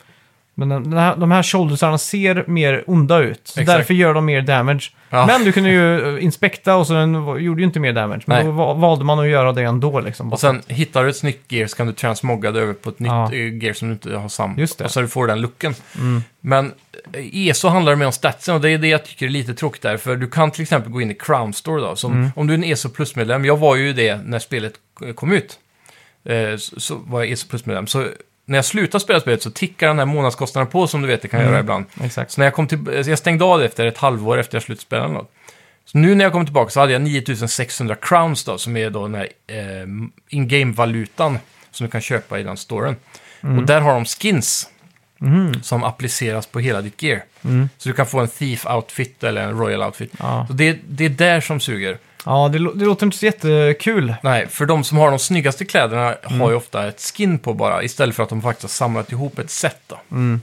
men den här, de här shouldersarna ser mer onda ut. Så Exakt. därför gör de mer damage. Ja. Men du kunde ju eh, inspekta och så den gjorde ju inte mer damage. Men Nej. då va- valde man att göra det ändå liksom. Och sen hittar du ett snyggt gear så kan du transmogga det över på ett Ja. nytt eh, gear som du inte har sam. Just det. Och så du får den looken. Mm. Men ESO handlar det mer om statsen och det är det jag tycker är lite tråkigt där. För du kan till exempel gå in i Crown Store då. Som, Mm. Om du är en ESO Plus-medlem, jag var ju det när spelet kom ut. Eh, så, var jag ESO Plus-medlem. Så när jag slutade spela spelet så tickar den här månadskostnaden på som du vet det kan Mm. göra ibland. Exakt. Så när jag kom till, så jag stängde av det efter ett halvår efter jag slutade spela eller något. Så nu när jag kom tillbaka så hade jag 9600 crowns då, som är då den här eh, in-game-valutan som du kan köpa i den storen. Mm. Och där har de skins Mhm. som appliceras på hela ditt gear. Mm. Så du kan få en Thief-outfit eller en Royal-outfit. Ja, Så det, det är där som suger. Ja det, lå- det låter inte så jättekul. Nej, för de som har de snyggaste kläderna Mm. har ju ofta ett skin på bara, istället för att de faktiskt har samlat ihop ett set då. Mm.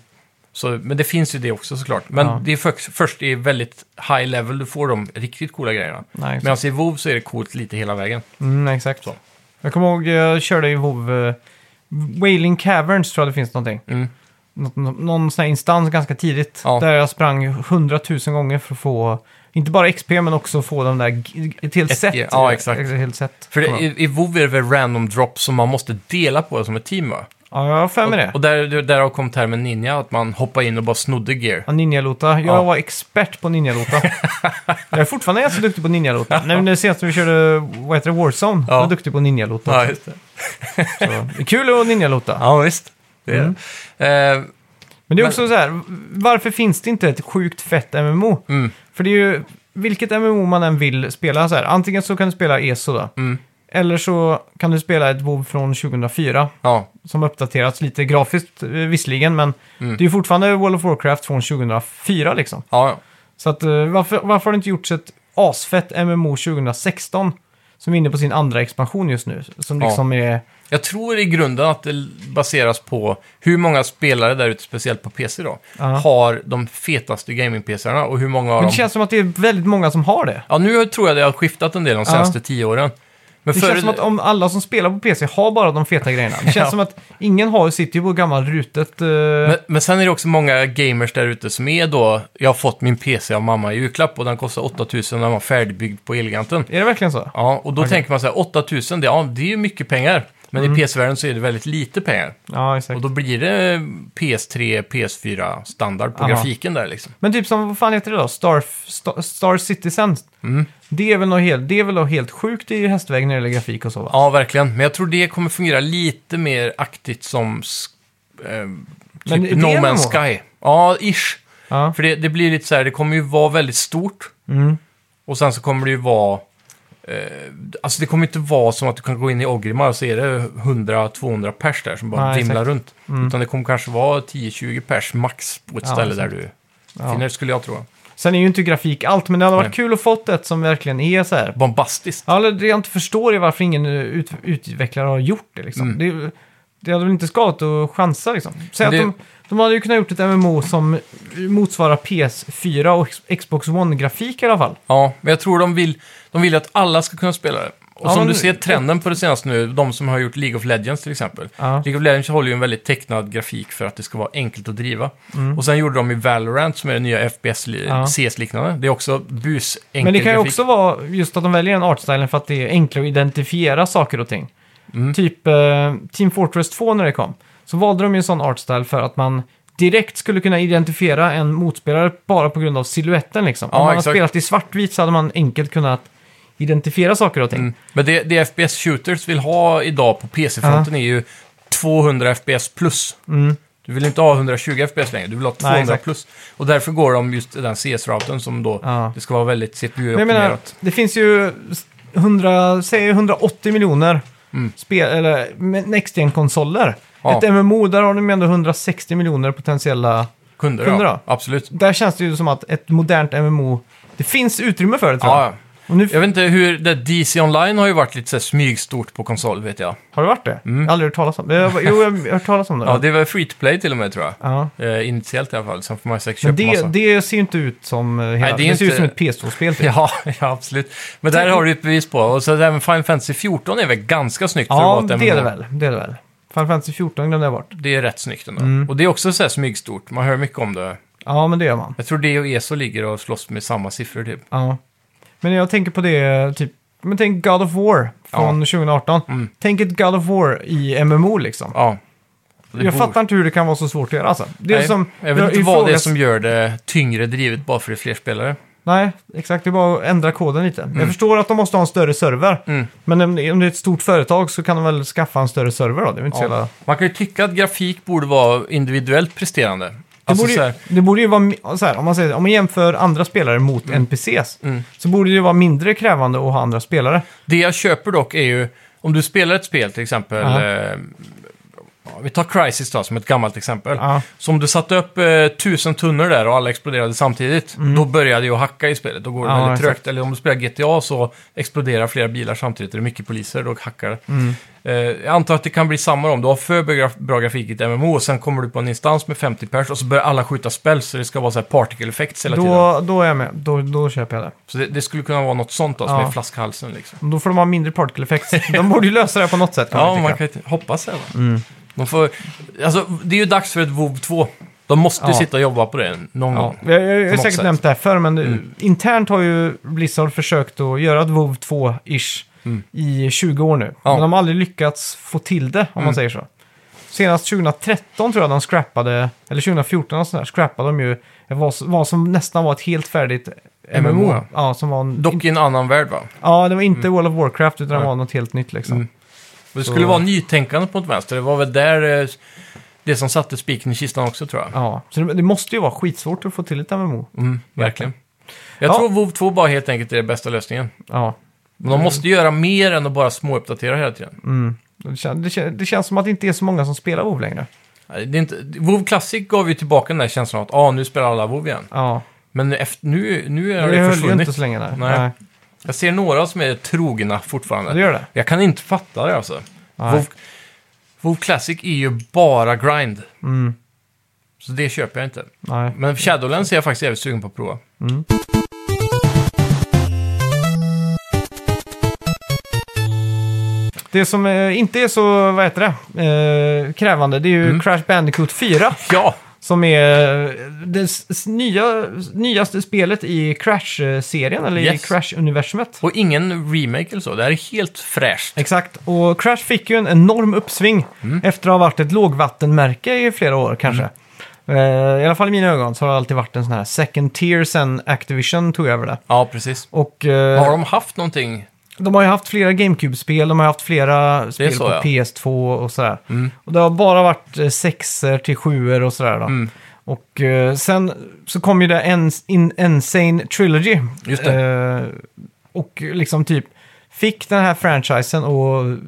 Så, men det finns ju det också såklart. Men Ja. det är först, först i väldigt high level du får de riktigt coola grejerna. Nej, Medan i WoW så är det coolt lite hela vägen. Mm, exakt. Så. Jag kommer ihåg, jag körde i WoW eh, Wailing Caverns tror jag det finns någonting. Mm. Nå- någon sån här instans ganska tidigt. Ja. Där jag sprang hundratusen gånger för att få, inte bara XP men också få de där, ett helt Ett set. Ja, exakt. Ett helt set. För det, Ja, i, i WoW är det väl random drop som man måste dela på som ett team va? ja, jag har för mig det. Och, där, där har kommit termen ninja, att man hoppar in och bara snodde gear. Ja, Ninjalota. Jag Ja. var expert på Ninjalota. jag är fortfarande ganska duktig på Ninjalota. Nej, men det senaste vi körde, vad heter det, Warzone, Ja. jag var duktig på Ninjalota. Ja, just det. Så, det är kul att Ninjalota. Ja, visst. Det är Mm. det. Eh, Men det är också så här, varför finns det inte ett sjukt fett MMO? mm, För det är ju, vilket MMO man än vill spela så här, antingen så kan du spela ESO då, mm, eller så kan du spela ett WoW från 2004, ja, som uppdaterats lite grafiskt eh, visserligen, men Mm. det är ju fortfarande World of Warcraft från 2004 liksom. ja, ja. Så att, eh, varför, varför har det inte gjorts ett asfett MMO 2016, som är inne på sin andra expansion just nu, som Ja. liksom är... Jag tror i grunden att det baseras på hur många spelare där ute, speciellt på PC då, Ja. har de fetaste gaming-PCarna och hur många av Men dem... det känns som att det är väldigt många som har det. Ja, nu tror jag det har skiftat en del de senaste tio åren. Men Det förr- känns som att om alla som spelar på PC har bara de feta grejerna. Det känns Ja. som att ingen har, sitter ju på gammal rutet... eh, Men, men sen är det också många gamers där ute som är då, jag har fått min PC av mamma i julklapp och den kostar 8000 när den var färdigbyggd på Elgiganten. Är det verkligen så? Ja, och då tänker man så här, 8000, det, ja, det är ju mycket pengar. Men i PC-världen så är det väldigt lite pengar. Ja, exakt. Och då blir det PS3, PS4 standard på Aha. grafiken där liksom. Men typ som, vad fan heter det då? Star, Star, Star Citizen. Mm. Det är väl något helt, det är väl något helt sjukt i hästväg när det gäller grafik och så va? Ja, verkligen. Men jag tror det kommer fungera lite mer aktigt som eh, typ No Man's Sky. Ja, ish. Ja. För det, det blir lite så här, det kommer ju vara väldigt stort. Mm. Och sen så kommer det ju vara... Eh, alltså det kommer inte vara som att du kan gå in i Ogrimar och så är det 100-200 pers där som bara Nej, vimlar exakt. runt. Mm. Utan det kommer kanske vara 10-20 pers max på ett Ja, ställe exakt. där du Ja. finner, skulle jag tro. Sen är ju inte grafik allt, men det hade varit Nej. kul att fått ett som verkligen är så här. Bombastiskt. Ja, eller det jag inte förstår är varför ingen ut, utvecklare har gjort det liksom. Mm. Det, det hade väl inte skadat att chansa liksom. Säg Men att det- de, de hade ju kunnat gjort ett MMO som motsvarar PS4 och Xbox One-grafik i alla fall. Ja, men jag tror de vill, de vill att alla ska kunna spela det. Och Ja, som men- du ser trenden på det senaste nu, de som har gjort League of Legends till exempel. Ja. League of Legends håller ju en väldigt tecknad grafik för att det ska vara enkelt att driva. Mm. Och sen gjorde de ju Valorant som är det nya FPS, Ja. CS-liknande. Det är också bus, enkel Men det kan ju grafik. också vara just att de väljer den artstylen för att det är enklare att identifiera saker och ting. Mm. Typ eh, Team Fortress 2 när det kom, så valde de ju en sån artstyle för att man direkt skulle kunna identifiera en motspelare bara på grund av siluetten liksom. Ja, Om man exakt. har spelat i svartvit så hade man enkelt kunnat identifiera saker och ting. Mm. Men det, det FPS Shooters vill ha idag på PC-fronten är ju 200 FPS plus. Mm. Du vill inte ha 120 FPS längre, du vill ha 200 exakt. plus. Och därför går de just den CS-routern som då, Ja. det ska vara väldigt CPU-optimerat. det finns ju 100, säg 180 miljoner Mm. spel, eller Next konsoler Ja. Ett MMO, där har de ändå 160 miljoner potentiella... Kunder, Kunder ja. Absolut. Där känns det ju som att ett modernt MMO, det finns utrymme för det tror jag. Ja, nu, Jag vet inte hur, det DC Online har ju varit lite så här smygstort på konsol, vet jag. Har det varit det? Mm. Jag har aldrig hört talas om det. Jag- Jo, jag har hört talas om det. Ja, det var free to play till och med tror jag. Ja. Eh, initiellt i alla fall, sen får man säkert Men köpa det, massa. det ser ju inte ut som eh, hela, det det, är ser ut inte- som ett PS2-spel. Typ. Ja, ja, absolut. Men där har du ett bevis på. Och så även Final Fantasy 14 är väl ganska snyggt för Ja, att vara ett det är det väl. Det är det väl. Final Fantasy 14 glömde jag bort. Det är rätt snyggt ändå. Mm. Och det är också så här smygstort. Man hör mycket om det. Ja, men det gör man. Jag tror det och ESO ligger och slåss med samma siffror typ. Ja. Men jag tänker på det, typ, men tänk God of War från 2018. Mm. Tänk ett God of War i MMO liksom. Ja. Det jag borde- fattar inte hur det kan vara så svårt att göra alltså. Det är Nej, som... jag vet inte vad det är som gör det tyngre drivet bara för det är fler spelare. Nej, exakt. Det är bara att ändra koden lite. Jag förstår att de måste ha en större server. Mm. Men om det är ett stort företag så kan de väl skaffa en större server då? Det är inte Ja. jävla... Man kan ju tycka att grafik borde vara individuellt presterande. Det, Alltså borde ju, här, det borde ju vara, här, om man, säger, om man jämför andra spelare mot NPCs, Mm. så borde det vara mindre krävande att ha andra spelare. Det jag köper dock är ju, om du spelar ett spel till exempel, eh, vi tar Crisis då, som ett gammalt exempel. Ja. Så om du satte upp eh, tusen tunnor där och alla exploderade samtidigt, då började det ju hacka i spelet. Då går det Mm. Ja, väldigt exakt. trögt. Eller om du spelar GTA så exploderar flera bilar samtidigt. Det är mycket poliser, då hackar det. Mm. Eh, jag antar att det kan bli samma om du har för bra, bra grafik i ett MMO och sen kommer du på en instans med 50 pers och så börjar alla skjuta spells så det ska vara så här particle effects hela tiden. Då, då är jag med. Då, då köper jag det. Så det, det skulle kunna vara något sånt då, som Ja. är flaskhalsen liksom. Då får de ha mindre particle effects. De borde ju lösa det på något sätt. Kan Ja, man man tycka. kan inte hoppas det. då. Mm. De får, alltså, det är ju dags för ett WoW 2. De måste Ja. sitta och jobba på det någon gång. jag, jag, jag har något säkert sätt. nämnt det här förr, men det- internt har ju Blizzard försökt att göra ett WoW 2-ish i 20 år nu. Ja. Men de har aldrig lyckats få till det, om man säger så. Senast 2013 tror jag de scrappade, eller 2014 och sådär, scrappade de ju vad, vad som nästan var ett helt färdigt MMO. MMO, ja. ja. som var en, Dock i en annan värld va? ja, det var inte World of Warcraft, utan det var något helt nytt liksom. Det skulle vara nytänkande på ett vänster. Det var väl där eh, det som satte spiken i kistan också tror jag. Ja, så det, det måste ju vara skitsvårt att få till ett MMO. Mm, verkligen. Jag Ja. tror WoW 2 bara helt enkelt är den bästa lösningen. Ja, Men de måste göra mer än att bara småuppdatera hela tiden. mm. det, kän, det, kän, det känns som att det inte är så många som spelar WoW längre. Nej, Det är inte, WoW Classic gav ju tillbaka den där känslan av att ah, nu spelar alla WoW igen. Ja, Men efter, nu, nu det har det höll ju försvunnit. inte så länge. Nej. Nej. Jag ser några som är trogna fortfarande. Det gör det. Jag kan inte fatta det alltså. WoW, WoW Classic är ju bara grind. Mm. Så det köper jag inte. Nej. Men Shadowlands är jag faktiskt jävligt sugen på att prova. Det som eh, inte är så, vad heter det, eh, krävande, det är ju Mm. Crash Bandicoot 4. Ja! Som är det nya, nyaste spelet i Crash-serien, eller Yes. i Crash-universumet. Och ingen remake eller så. Det här är helt fräscht. Exakt, och Crash fick ju en enorm uppsving Mm. efter att ha varit ett lågvattenmärke i flera år kanske. Eh, I alla fall i mina ögon så har det alltid varit en sån här second tier sen Activision tog över det. Ja, precis. Och eh, Har de haft någonting? De har ju haft flera GameCube-spel, de har haft flera spel så, på ja. PS2 och sådär. Mm. Och det har bara varit eh, sexer till sjuor och sådär då. Mm. Och eh, sen så kom ju det en, in, Insane Trilogy. Just. Eh, och liksom typ fick den här franchisen att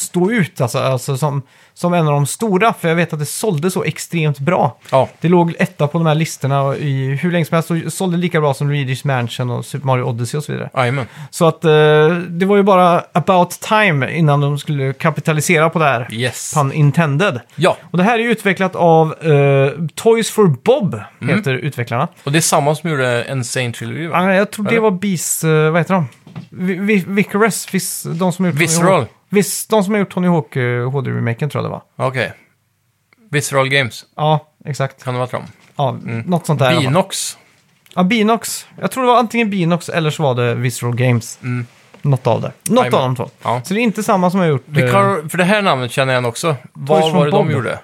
stå ut, alltså, alltså som, som en av de stora. För jag vet att det sålde så extremt bra. Ja, Det låg etta på de här listorna i hur länge som helst och sålde lika bra som Luigi's Mansion och Super Mario Odyssey och så vidare. jajamän. Så att eh, det var ju bara about time innan de skulle kapitalisera på det här. Yes. Pun intended. Ja, Och det här är ju utvecklat av eh, Toys for Bob, Mm. heter utvecklarna. och det är samma som gjorde Insane Trilogy va? Jag tror det Eller? var Bees, eh, vad heter de? Vis, de som gjort Visceral. Tony Hawk. Vis, de som har gjort Tony Hawk HD-remaken tror jag det var. Okej. Visceral Games, Ja, exakt. kan det vara dem? Ja, något sånt där. i alla fall. Binox. Ja, Binox. Jag tror det var antingen Binox eller så var det Visceral Games. Mm. Något av det. Något Jajamän. av de två. Ja. Så det är inte samma som har gjort... Vilka, eh, för det här namnet känner jag igen också. Vad from var det Bob. de gjorde?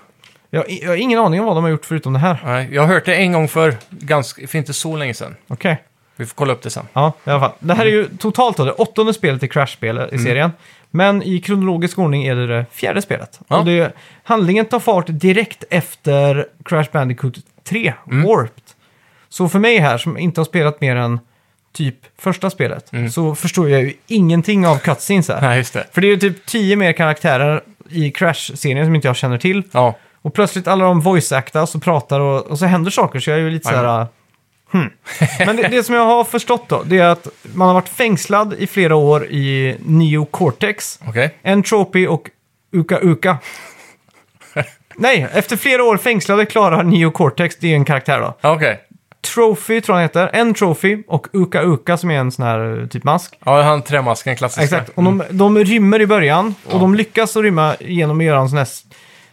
jag, jag har ingen aning om vad de har gjort förutom det här. Nej, jag har hört det en gång för ganska, för inte så länge sedan. Okej. Vi får kolla upp det sen. Ja, i alla fall. Det här är ju totalt då det åttonde spelet i Crash-spel Mm. i serien. Men i kronologisk ordning är det det fjärde spelet. Ja. Och det, handlingen tar fart direkt efter Crash Bandicoot 3, Mm. Warped. Så för mig här, som inte har spelat mer än typ första spelet, Mm. så förstår jag ju ingenting av cutscenes här. Nej, just det. För det är ju typ tio mer karaktärer i Crash-serien som inte jag känner till. Ja, Och plötsligt alla de voice-actas och pratar och, och så händer saker så jag är ju lite så här... Hmm. Men det, det som jag har förstått då, det är att man har varit fängslad i flera år i Neo Cortex, okej. Entropy och Uka Uka. Nej, efter flera år fängslade klarar Neo Cortex, det är en karaktär då. Ja, Okej. Trophy tror jag han heter, en Trophy och Uka Uka som är en sån här eh, typ mask. Ja, han trämasken, klassiska. Exakt, och de, de rymmer i början och de lyckas att rymma genom att göra en sån här,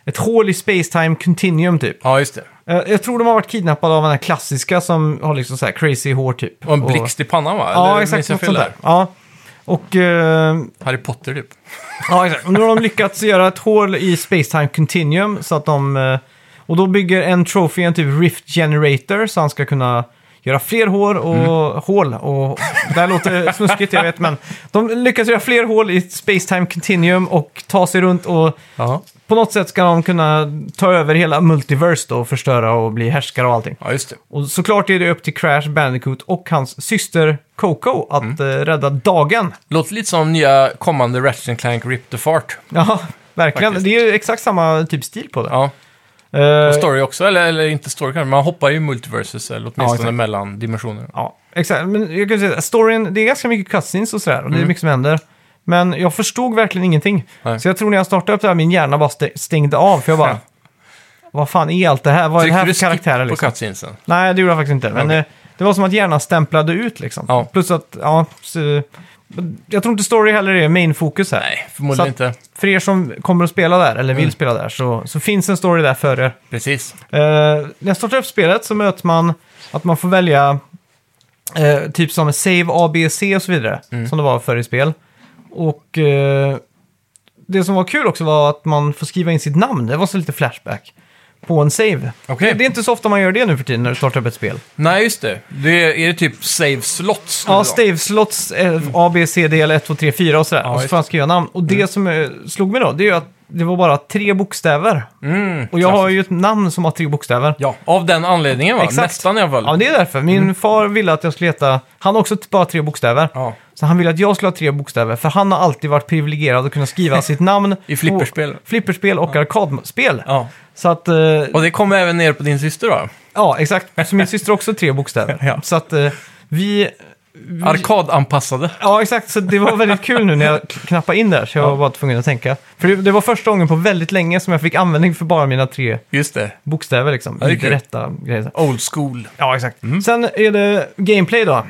ett hål i space-time continuum typ. Ja, just det. Eh, Jag tror de har varit kidnappade av den här klassiska som har liksom så här crazy hår typ. Och en blixt i pannan va? Ja, exakt. minns jag Något fel sånt där. Ja. Och, eh, Harry Potter typ. ja, exakt. och nu har de lyckats göra ett hål i space-time continuum så att de... eh, Och då bygger en trophy en typ rift generator så han ska kunna göra fler hår och Mm. hål. Och det här låter snuskigt, jag vet, men de lyckas göra fler hål i space-time continuum och ta sig runt och Ja. På något sätt ska de kunna ta över hela multiverse då och förstöra och bli härskare och allting. Ja, just det. Och såklart är det upp till Crash Bandicoot och hans syster Coco att Mm. eh, rädda dagen. Låter lite som nya kommande Ratchet Clank Rip the Fart. Ja, verkligen. faktiskt. Det är ju exakt samma typ stil på det. Ja, Eh, och story också, eller, eller inte story kanske, man hoppar ju multiverses, eller åtminstone exakt. mellan dimensioner. Ja, exakt. Men jag kan säga, storyn, det är ganska mycket cutscenes och sådär, och det är Mm. mycket som händer. Men jag förstod verkligen ingenting. Nej. Så jag tror när jag startade upp det här, min hjärna bara stä- stängde av, för jag bara... Vad fan är allt det här? Vad är det här för karaktärer på liksom? cutscenesen? Nej, det gjorde jag faktiskt inte. Men Okej. eh, det var som att hjärnan stämplade ut liksom. Ja. Plus att, ja... Så, jag tror inte story heller är main fokus här. Nej, förmodligen inte. För er som kommer att spela där, eller vill Mm. spela där, så, så finns en story där för er. Precis. Eh, när jag startar upp spelet så möter man att man får välja eh, typ som save A, B, C och så vidare. Mm. Som det var förr i spel. Och eh, det som var kul också var att man får skriva in sitt namn. Det var så lite flashback på en save. Okej. Det är inte så ofta man gör det nu för tiden när du startar upp ett spel. Nej, just det. det är, det typ save slots? Ja, då? save slots, eh, A, B, C, D eller 1, 2, 3, 4 och sådär. Och så just får man skriva namn. Och det som eh, slog mig då, det är ju att det var bara tre bokstäver. Mm, Och jag har ju ett namn som har tre bokstäver. Ja, av den anledningen va? Exakt. Nästan i alla fall. Ja, det är därför. Min far ville att jag skulle heta... Han har också bara tre bokstäver. Ja. Så han ville att jag skulle ha tre bokstäver, för han har alltid varit privilegierad att kunna skriva sitt namn I flipperspel. på flipperspel och arkadspel. Ja. Så att... eh, Och det kommer även ner på din syster då? ja, exakt. Så min syster har också tre bokstäver. Ja. Så att eh, vi... Arkadanpassade. Ja, exakt. Så det var väldigt kul nu när jag knappade in där, så jag var bara tvungen att tänka. För det, det var första gången på väldigt länge som jag fick användning för bara mina tre Just det. bokstäver liksom. Ja, det är Inte kul. rätta grejer. Old school. Ja, exakt. Sen är det gameplay då.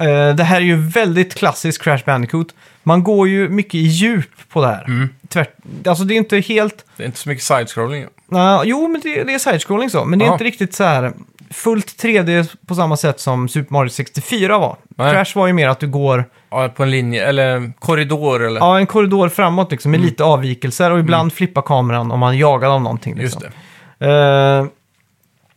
Eh, det här är ju väldigt klassisk Crash Bandicoot. Man går ju mycket i djup på det här. Tvärt, alltså det är inte helt... Det är inte så mycket side-scrolling. Uh, jo, men det, det är side-scrolling så. Men det är Ja. inte riktigt så här fullt 3D på samma sätt som Super Mario 64 var. Nej. Crash var ju mer att du går Ja, på en linje, eller korridor eller... ja, en korridor framåt liksom, med lite avvikelser och ibland flippar kameran om man jagar av någonting. Just Liksom. det. Eh,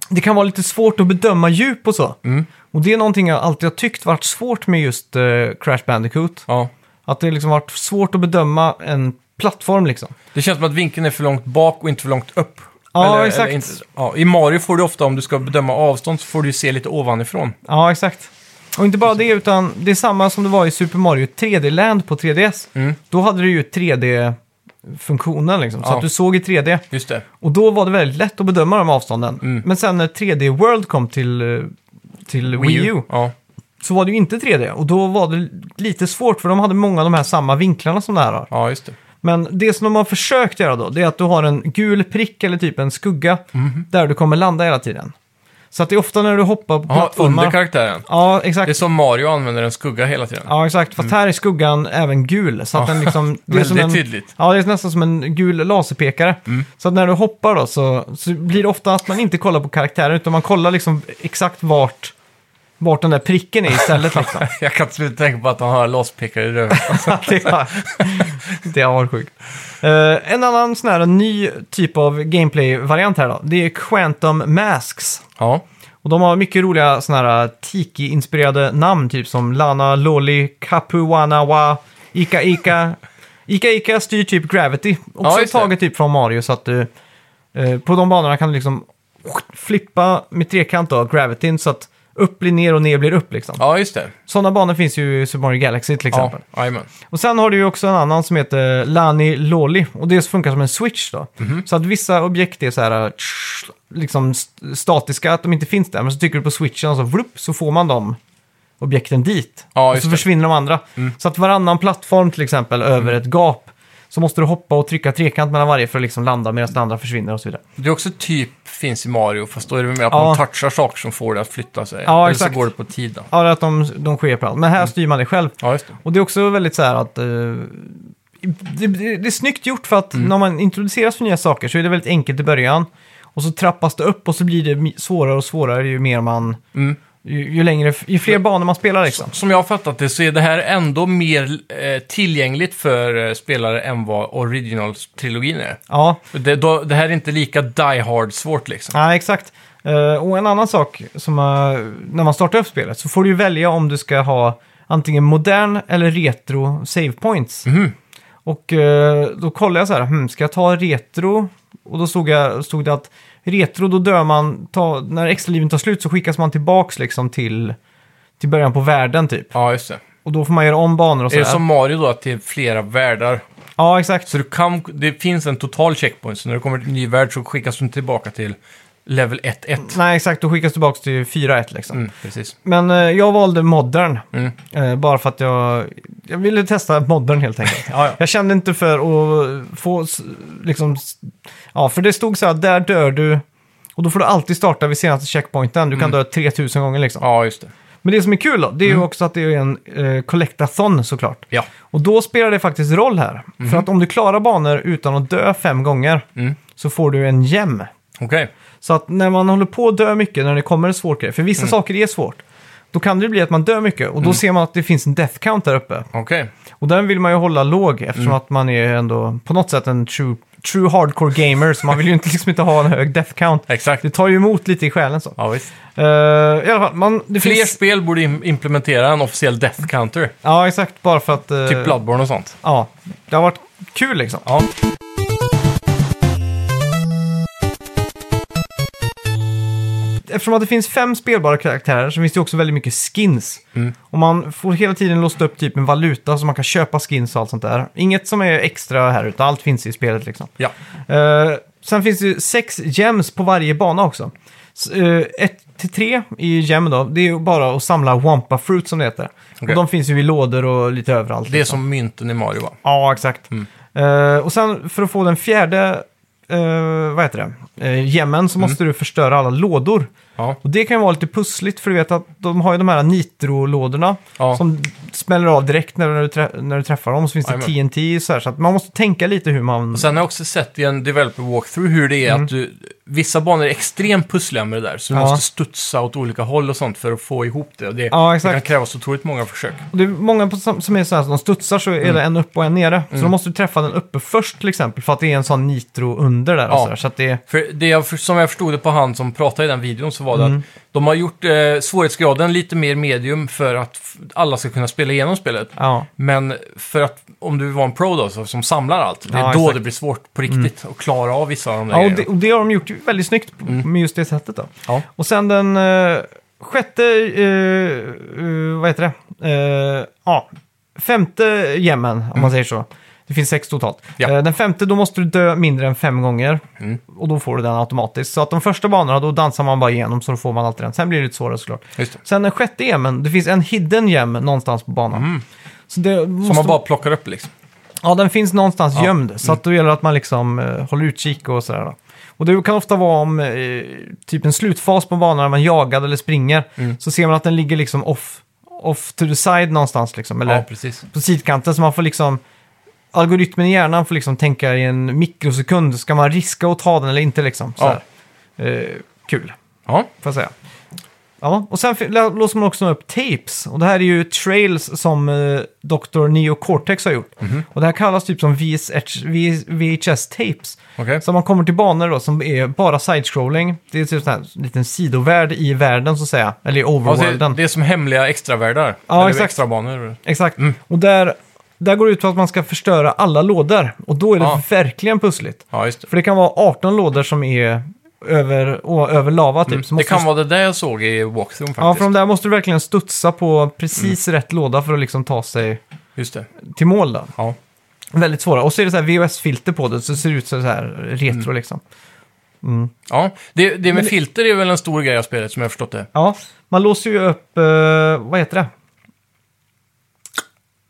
det kan vara lite svårt att bedöma djup och så. Mm. Och det är någonting jag alltid har tyckt varit svårt med just eh, Crash Bandicoot. Ja. Att det liksom varit svårt att bedöma en plattform liksom. Det känns som att vinkeln är för långt bak och inte för långt upp. Ja, exakt. inte, ja, I Mario får du ofta, om du ska bedöma avstånd, så får du ju se lite ovanifrån. Ja, exakt. Och inte bara det, utan det är samma som det var i Super Mario 3D-land på 3DS. Mm. Då hade du ju 3D-funktionen liksom, så Ja. att du såg i 3D. Just det. Och då var det väldigt lätt att bedöma de avstånden. Mm. Men sen när 3D World kom till, till Wii U, Ja. så var det ju inte 3D. Och då var det lite svårt, för de hade många av de här samma vinklarna som det här har. ja, just det. Men det som de har försökt göra då, det är att du har en gul prick eller typ en skugga Mhm. där du kommer landa hela tiden. Så att det är ofta när du hoppar på Ja, plattformar... under karaktären. Ja, Det är exakt. som Mario använder en skugga hela tiden. Ja, exakt. Fast här är skuggan även gul. Så att Ja, den liksom... Det är som Väldigt en, tydligt. Ja, det är nästan som en gul laserpekare. Mm. Så att när du hoppar då så, så blir det ofta att man inte kollar på karaktären utan man kollar liksom exakt vart, vart den där pricken är istället. Liksom. Jag kan inte sluta tänka på att han har laspekare i röven. det, har, det. Eh, en annan sån här ny typ av gameplay-variant här då, det är Quantum Masks. ja. Och de har mycket roliga såna här Tiki-inspirerade namn, typ som Lana, Loli, Kapuanawa, Ika Ika. Ika Ika styr typ Gravity. Också det. taget typ från Mario, så att du... Eh, på de banorna kan du liksom flippa med trekant då, Gravityn, så att upp blir ner och ner blir upp liksom. ja, just det. Sådana banor finns ju i Super Mario Galaxy till exempel. Ja, jajamän. Och sen har du ju också en annan som heter Lani Loli. Och det funkar som en switch då. Mhm. Så att vissa objekt är så här tsch, liksom st- statiska, att de inte finns där. Men så trycker du på switchen och så, vlupp, så får man de objekten dit. Ja, och så det. Mm. försvinner de andra. Så att varannan plattform till exempel över ett gap så måste du hoppa och trycka trekant mellan varje för att liksom landa medan den andra försvinner och så vidare. Det är också typ finns i Mario, fast då är det mer att Ja. man touchar saker som får det att flytta sig. Ja, Eller exakt. så går det på tid då. Ja, att de, de sker på allt. Men här Mm. styr man det själv. Ja, just det. Och det är också väldigt så här att... eh, det, det, det är snyggt gjort för att när man introduceras för nya saker så är det väldigt enkelt i början. Och så trappas det upp och så blir det svårare och svårare ju mer man... Mm. Ju, ju längre, ju fler banor man spelar liksom. Som jag har fattat det så är det här ändå mer eh, tillgängligt för eh, spelare än vad original-trilogin är. Ja, Det, då, det här är inte lika die hard svårt liksom. ja exakt. Eh, och en annan sak som eh, när man startar upp spelet så får du ju välja om du ska ha antingen modern eller retro save points. Mhm. Och eh, då kollade jag så här, hmm, ska jag ta retro? Och då stod, jag, stod det att retro, då dör man, ta, när extraliven tar slut så skickas man tillbaks liksom till, till början på världen typ. Ja, just det. Och då får man göra om banor och Är det som Mario då, att det är flera världar? Ja, exakt. Så du kan, det finns en total checkpoint, så när du kommer till en ny värld så skickas du tillbaka till level 1-1. Nej, exakt. Då skickas tillbaka till 4-1 liksom. Mm, precis. Men eh, jag valde modern. Mm. Eh, bara för att jag, jag ville testa modern helt enkelt. Ja, ja. Jag kände inte för att få, s- liksom, s- ja, för det stod så här, där dör du. Och då får du alltid starta vid senaste checkpointen. Du kan dö 3000 gånger liksom. ja, just det. Men det som är kul då, det är ju också att det är en eh, collectathon såklart. Ja. Och då spelar det faktiskt roll här. För att om du klarar banor utan att dö fem gånger Mm. så får du en gem. Okej. Så att när man håller på att dö mycket, när det kommer en svår grej, för vissa saker är svårt, då kan det bli att man dör mycket och då ser man att det finns en death count där uppe. Okej. Och den vill man ju hålla låg eftersom att man är ändå på något sätt en true, true hardcore gamer, så man vill ju inte, liksom inte ha en hög death count. Exakt. Det tar ju emot lite i själen så. Ja, visst. Eh, I alla fall, man, det Fler finns... spel borde im- implementera en officiell death counter. Ja, exakt. Bara för att... eh, Typ Bloodborne och sånt. Ja, det har varit kul liksom. Ja. Eftersom att det finns fem spelbara karaktärer så finns det också väldigt mycket skins. Mm. Och man får hela tiden låsta upp typ en valuta så man kan köpa skins och allt sånt där. Inget som är extra här utan allt finns i spelet liksom. Ja. Eh, sen finns det sex gems på varje bana också. S- eh, ett till tre i gem då, det är ju bara att samla Wampa Fruit som det heter. Okej. Och de finns ju i lådor och lite överallt. Det är liksom. som mynten i Mario, va? Ja, exakt. Mm. Eh, och sen för att få den fjärde, uh, vad heter det, uh, gemmen så måste du förstöra alla lådor. Ja. Och det kan ju vara lite pussligt för du vet att de har ju de här nitro-lådorna Ja. som smäller av direkt när du, trä- när du träffar dem. Så finns det Jajamän. TNT så här, så att man måste tänka lite hur man... Och sen har jag också sett i en developer walkthrough hur det är att du, vissa banor är extremt pussliga med det där. Så du Mm. Ja. måste studsa åt olika håll och sånt för att få ihop det. Och det, Ja, det exakt. kan krävas otroligt många försök. Och det är många på, som som är så här, de studsar så är Mm. det en uppe och en nere. Så då måste du träffa den uppe först till exempel för att det är en sån nitro under där. Och Ja. så, där, så att det är... För det jag, för- som jag förstod det på han som pratade i den videon så var det Mm. att de har gjort eh, svårighetsgraden lite mer medium för att f- alla ska kunna spela igenom spelet. Ja. Men för att om du var en pro då, så, som samlar allt, det är Ja, då exakt. det blir svårt på riktigt att klara av vissa av de där Ja, och grejerna. det, och det har de gjort väldigt snyggt på- med just det sättet då. Ja. Och sen den eh, sjätte, eh, eh, vad heter det? Eh, ja, femte gemmen, om man säger så. Det finns sex totalt. Ja. Eh, den femte, då måste du dö mindre än fem gånger. Mm. Och då får du den automatiskt. Så att de första banorna, då dansar man bara igenom så då får man alltid den. Sen blir det lite svårare såklart. Just det. Sen den sjätte gemmen, det finns en hidden gem någonstans på banan. Så det Som måste... man bara plockar upp liksom. Ja, den finns någonstans Ja. gömd. Så att då gäller det att man liksom eh, håller utkik och sådär. Då. Och det kan ofta vara om eh, typ en slutfas på banan när man jagar eller springer. Mm. Så ser man att den ligger liksom off, off to the side någonstans. Liksom, eller Ja, precis. på sidkanten. Så man får liksom... Algoritmen i hjärnan får liksom tänka i en mikrosekund. Ska man riska att ta den eller inte liksom? Så Ja. Eh, kul, Ja, får jag säga. Ja, och sen låser man också upp tapes. Och det här är ju trails som eh, Dr. Neo Cortex har gjort. Mhm. Och det här kallas typ som VSH, V- VHS tapes. okej. Så man kommer till banor då som är bara side-scrolling. Det är typ här liten sidovärld i världen så att säga. Eller i Ja, det, overworlden. det är som hemliga extravärldar. Ja, Eller exakt. extrabanor. Exakt. Mm. Och där, där går det ut på att man ska förstöra alla lådor. Och då är det Ja. verkligen pussligt. Ja, just det. För det kan vara 18 lådor som är över, å- över lava typ. Så Mm. Det måste kan du- vara det där jag såg i walkthrough faktiskt. Ja, för de där måste du verkligen studsa på precis Mm. rätt låda för att liksom ta sig Just det. till mål då. Ja. Väldigt svåra. Och så är det så här VHS-filter på det, så det ser ut så här retro Mm. liksom. Ja, det, det med det- filter är väl en stor grej av spelet som jag har förstått det. Ja, man låser ju upp, eh, vad heter det?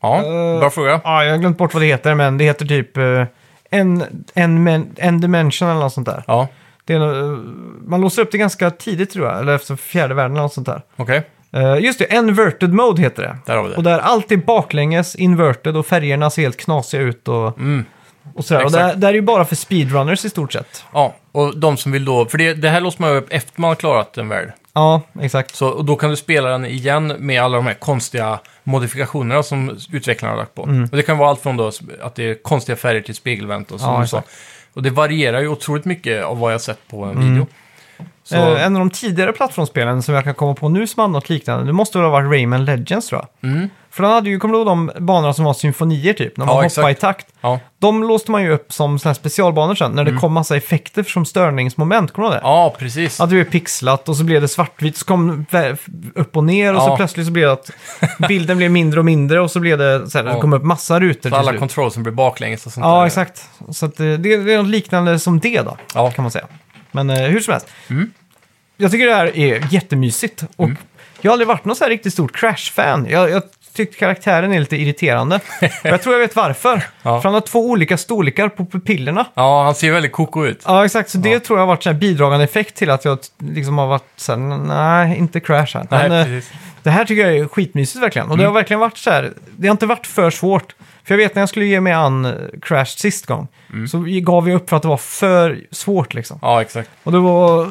Ja, Eh, bra fråga. Ja, jag har glömt bort vad det heter, men det heter typ eh, en, en, men, en dimension eller något sånt där. Ja, Det är, nog- man låser upp det ganska tidigt tror jag, eller efter fjärde världen eller något sånt där. okej. Eh, just det, inverted mode heter det. Där har vi det. Och där allt är baklänges, inverted och färgerna ser helt knasiga ut och, Mm. och sådär. Och Exakt. det, det är ju bara för speedrunners i stort sett. Ja, och de som vill då... För det, det här låser man ju upp efter man har klarat en värld. Ja, exakt. Så, och då kan du spela den igen med alla de här konstiga modifikationerna som utvecklarna har lagt på. Mm. Och det kan vara allt från då att det är konstiga färger till spegelvänt och så. Ja, och så. exakt. Och det varierar ju otroligt mycket av vad jag har sett på en Mm. video. Så, Eh, en av de tidigare plattformsspelen som jag kan komma på nu som hade något liknande, det måste väl ha varit Rayman Legends tror jag. mm, För den hade ju, kommer du ihåg de banorna som var symfonier typ, när man Ja, hoppade exakt. i takt? ja. De låste man ju upp som såna här specialbanor sen, när det kom massa effekter som störningsmoment, kommer du ihåg det? Mm. ja, precis. Att det blev pixlat och så blev det svartvitt, så kom det upp och ner och så Ja. plötsligt så blev det att bilden blev mindre och mindre och så blev det så här, det Ja. kom upp massa rutor Så alla controls blir baklänges och sånt Ja, där. exakt. Så eh, det, det är något liknande som det då, kan man säga. Men eh, hur som helst. Mm. Jag tycker det här är jättemysigt. Och jag har aldrig varit någon så här riktigt stort Crash-fan. Jag, jag tyckte karaktären är lite irriterande. Och jag tror jag vet varför. Ja. För han har två olika storlekar på pupillerna. Ja, han ser väldigt koko ut. Ja, exakt. Så det tror jag har varit så här bidragande effekt till att jag t- liksom har varit så här, nej, inte Crash här. Nej, Men, eh, precis. det här tycker jag är skitmysigt verkligen. Och det Mm. har verkligen varit så här, det har inte varit för svårt. För jag vet när jag skulle ge mig an eh, Crash sist gång, Mm. så gav jag upp för att det var för svårt liksom. Ja, exakt. Och det var,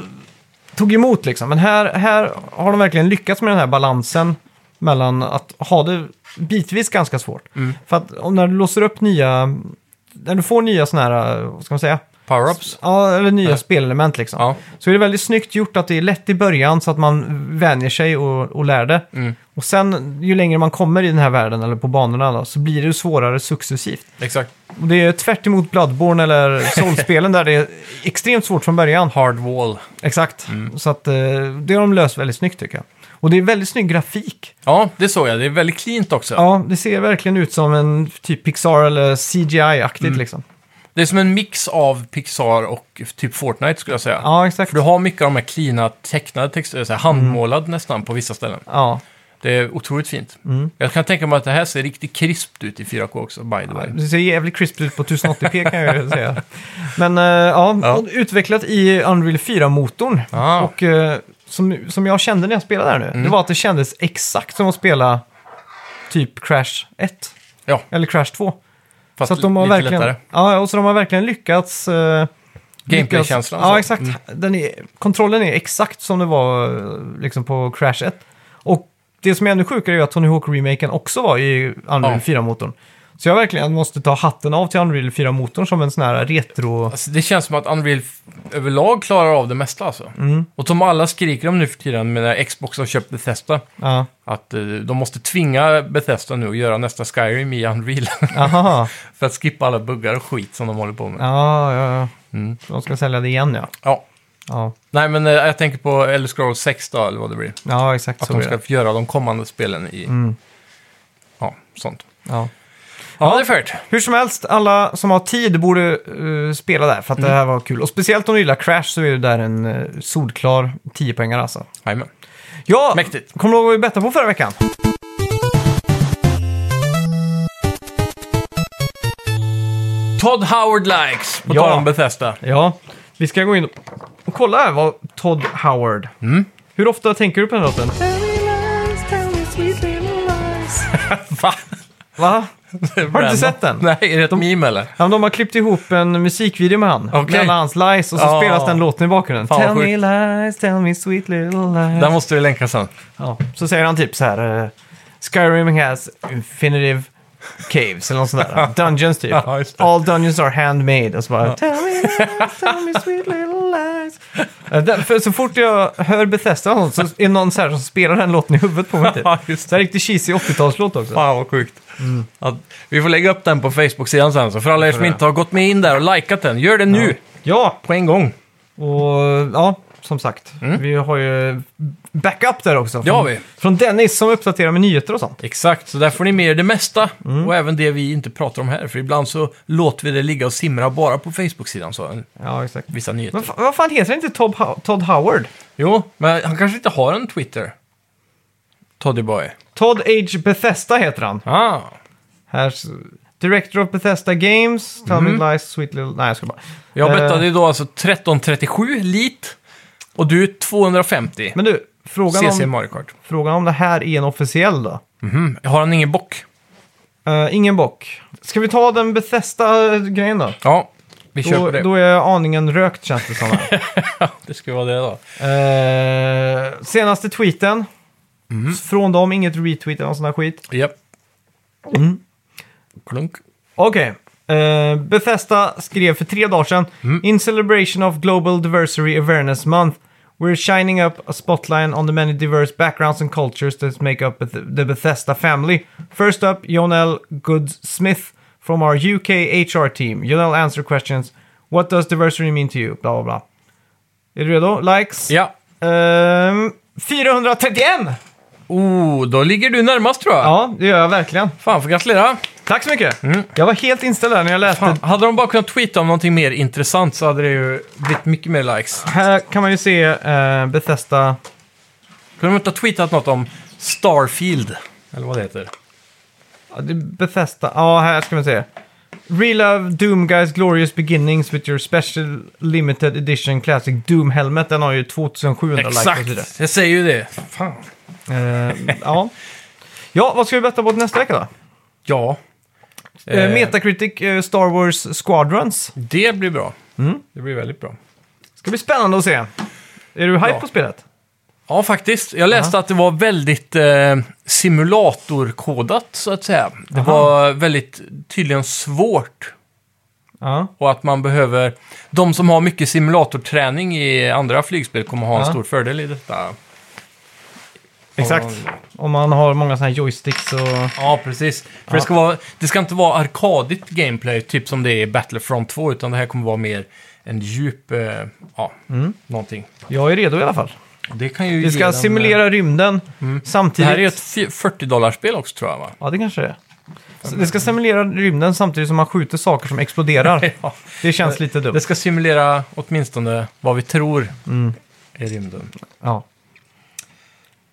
tog emot liksom. Men här, här har de verkligen lyckats med den här balansen mellan att ha det bitvis ganska svårt. Mm. För att om när du låser upp nya, när du får nya sådana här, eh, vad ska man säga? Power-ups. Ja, eller nya spelelement liksom. Ja. Så är det väldigt snyggt gjort att det är lätt i början så att man vänjer sig och, och lär det. Mm. Och sen ju längre man kommer i den här världen eller på banorna då, så blir det svårare successivt. Exakt. Och det är tvärt emot Bloodborne eller Souls-spelen där det är extremt svårt från början. Hard wall. Exakt. Mm. Så att eh, det har de löst väldigt snyggt tycker jag. Och det är väldigt snygg grafik. Ja, det såg jag. Det är väldigt cleant också. Ja, det ser verkligen ut som en typ Pixar eller CGI-aktigt Mm. liksom. Det är som en mix av Pixar och typ Fortnite skulle jag säga. Ja, exakt. För du har mycket av de här cleana tecknade texterna, så här handmålad nästan på vissa ställen. Ja, Det är otroligt fint. Mm. Jag kan tänka mig att det här ser riktigt krispt ut i 4K också, by the way. det ser jävligt crisp ut på 1080p kan jag säga. Men eh, ja, Ja. utvecklat i Unreal 4-motorn. Ah. Och eh, som, som jag kände när jag spelade där nu, Mm. det var att det kändes exakt som att spela typ Crash 1. Ja, Eller Crash 2. Fast så att de har lite verkligen, lättare. ja, och så de har verkligen lyckats... eh, Gameplay-känslan, Ja, så. exakt. Mm. Den är, kontrollen är exakt som det var eh, liksom på Crash 1. Och det som är ännu sjukare är att Tony Hawk-remaken också var i Unreal Ja. 4-motorn. Så jag verkligen måste ta hatten av till Unreal 4-motorn som en sån här retro... Alltså, det känns som att Unreal överlag klarar av det mesta alltså. Mm. Och som alla skriker om nu för tiden med Xbox har köpt Bethesda. Ja, Att eh, de måste tvinga Bethesda nu att göra nästa Skyrim i Unreal. för att skippa alla buggar och skit som de håller på med. Ja, ja, ja. Mm. De ska sälja det igen ja. Ja. Ja, Nej, men eh, jag tänker på Elder Scrolls 6 då, eller vad det blir. ja exakt Att de ska det. göra de kommande spelen i... Mm. Ja, sånt. Ja. Ja, det är färdigt. Hur som helst, alla som har tid borde eh, spela där för att det här var kul. Och speciellt om du gillar Crash så är det där en uh, solklar 10 poängare alltså. Jajamän. Ja, Mäktigt. kommer du ihåg vad vi bettade på förra veckan? Todd Howard likes, på Ja. tal om Bethesda. Ja, vi ska gå in och kolla här vad Todd Howard. Mm. Hur ofta tänker du på den låten? Va? Va? Har du inte sett den? Nej, är det ett meme eller? Ja, men de har klippt ihop en musikvideo med han. Okej. Med alla hans lies och så Ja. spelas den låten i bakgrunden. Fan, vad tell me sjukt. lies, tell me sweet little lies. Den måste du länka sen. Ja, så säger han typ så här. eh, Skyrim has infinitive caves eller något sånt där. Dungeons typ. Ja, just det. All dungeons are handmade. Och så bara tell me lies, tell me sweet little lies. Eh, För så fort jag hör Bethesda och sånt, så är det någon så här som spelar den låten i huvudet på mig typ. Ja, just Så här riktigt cheesy 80-talslåt också. Fan vad sjukt. Ja, vi får lägga upp den på Facebook-sidan sen, så för alla er som inte har gått med in där och likat den, gör det nu! Ja, På en gång. och ja, som sagt. Vi har ju backup där också. Mm. Det har vi. Från Dennis som uppdaterar med nyheter och sånt. Exakt, så där får ni med er det mesta. Mm. Och även det vi inte pratar om här. För ibland så låter vi det ligga och simra bara på Facebook-sidan. Så Ja, exakt. vissa nyheter. Men fa- vad fan heter det inte Todd, Ho- Todd Howard? Jo, men han kanske inte har en Twitter. Toddy Boy. Todd H. Bethesda heter han. Ah, Här, s- Director of Bethesda Games, Tell me lies, sweet little... Nej, jag ska bara... jag Eh, bettade ju då alltså 1337 lit. Och du är 250. Men du, frågan CC om, Mario Kart. frågan om det här är en officiell då? Mhm. Har han ingen bock? Eh, ingen bock. Ska vi ta den Bethesda-grejen då? Ja, vi kör Då, det. då är jag aningen rökt känns det som. här. det ska vara det då. Eh, senaste tweeten. Mm. Från dem, inget retweet eller någon sån här skit. Japp. Mm. Klunk. Okej. Eh, Bethesda skrev för tre dagar sedan. Mm. In celebration of Global Diversity Awareness Month We're shining up a spotlight on the many diverse backgrounds and cultures that make up Beth- the Bethesda family. First up, Jonel Goodsmith from our UK HR team. Jonel answer questions. What does diversity mean to you? Bla bla bla. Är du redo? Likes? Ja. Ehm, 431! Oh, då ligger du närmast tror jag. Ja, det gör jag verkligen. Fan, får gratulera. Tack så mycket. Jag var helt inställd där när jag läste. Fan, hade de bara kunnat tweeta om någonting mer intressant så hade det ju blivit mycket mer likes. Här kan man ju se eh, Bethesda. Kunde de inte ha tweetat något om Starfield? Eller vad det heter. Ja, det är Bethesda. Ja, här ska vi se. Relove Doom Guys Glorious Beginnings with your special limited edition classic Doom Helmet. Den har ju 2700 likes. Exakt, jag säger ju det. Fan. Eh, ja. ja, vad ska vi betta på nästa vecka då? Ja. Eh, Eh, Metacritic eh, Star Wars Squadrons. Det blir bra. Mm. Det blir väldigt bra. Ska bli spännande att se. Är du hype Ja. på spelet? Ja, faktiskt. Jag läste att det var väldigt eh, simulatorkodat, så att säga. Det Aha. var väldigt tydligen svårt. Ja. Och att man behöver... De som har mycket simulatorträning i andra flygspel kommer ha en Ja. stor fördel i detta. Exakt. Om man har många sådana här joysticks och... Ja, precis. För det, ska vara, det ska inte vara arkadigt gameplay, typ som det är i Battlefront 2, utan det här kommer vara mer en djup... Eh, ja, någonting. Jag är redo i alla fall. Det kan ju Vi ska den, simulera rymden Det samtidigt... här är ett fy- 40-dollarspel också, tror jag, va? Ja, det kanske det är. Så det ska simulera rymden samtidigt som man skjuter saker som exploderar. Ja. Det känns lite dumt. Det ska simulera åtminstone vad vi tror är rymden. Ja.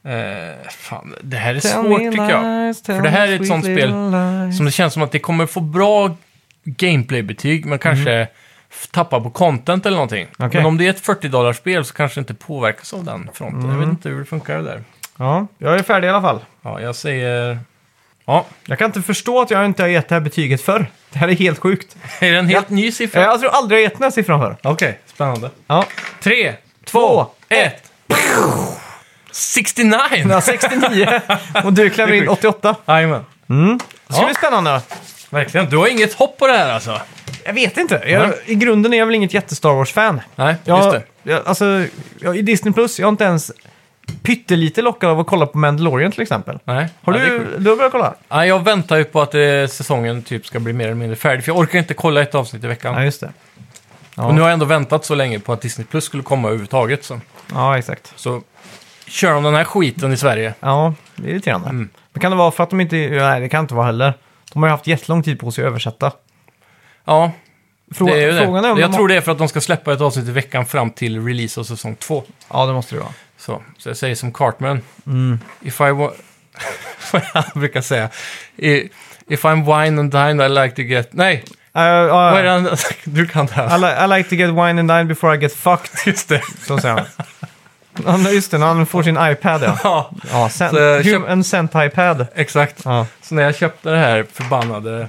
Eh, fan, det här är svårt tycker jag. För det här är ett sånt spel Som det känns som att det kommer få bra gameplay-betyg, men kanske f- tappa på content eller någonting. Mm. Okej. Men om det är ett 40-dollarspel så kanske det inte påverkas av den fronten. Jag vet Mm. inte hur det funkar det där. Ja, jag är färdig i alla fall. Ja, jag säger... Ja, Jag kan inte förstå att jag inte har gett det här betyget förr. Det här är helt sjukt. är det en helt ny siffra? Jag tror aldrig jag har gett den här siffran förr. Okej, spännande. Ja. Tre, Två, två, ett. 69! Ja, 69 och du klämmer in 88. Jajamän. Det ska Ja. bli spännande. Verkligen. Du har inget hopp på det här alltså? Jag vet inte. Jag, I grunden är jag väl inget jätte-Star Wars-fan. Nej, Jag, just det. Jag, alltså, jag, I Disney Plus, jag har inte ens pyttelite lockad av att kolla på Mandalorian till exempel. Nej. Har ja, det är du, sjukt. du har börjat kolla? Ja, jag väntar ju på att eh, säsongen typ ska bli mer eller mindre färdig, för jag orkar inte kolla ett avsnitt i veckan. Ja, just det. Ja, Och nu har jag ändå väntat så länge på att Disney Plus skulle komma överhuvudtaget. Så, ja exakt. så kör de den här skiten i Sverige. Ja, det är irriterande. Mm. Men kan det vara för att de inte... Nej, det kan inte vara heller. De har ju haft jättelång tid på sig att översätta. Ja, Frå- det är ju Frågan är om det. Jag de tror det är för att de ska släppa ett avsnitt i veckan fram till release av säsong två. Ja, det måste det vara. Så, så jag säger som Cartman. Mm. If I wa... Vad jag brukar säga. I- If I'm wine and dine I like to get... Nej, Uh, uh, det han... Du kan det I, här. li- I like to get wine and dine before I get fucked. Just det. Så säger han. Ja, men just det, när han får sin iPad ja. Ja, Ja, cent, Så hum, en cent-iPad. exakt. Ja. Så när jag köpte det här förbannade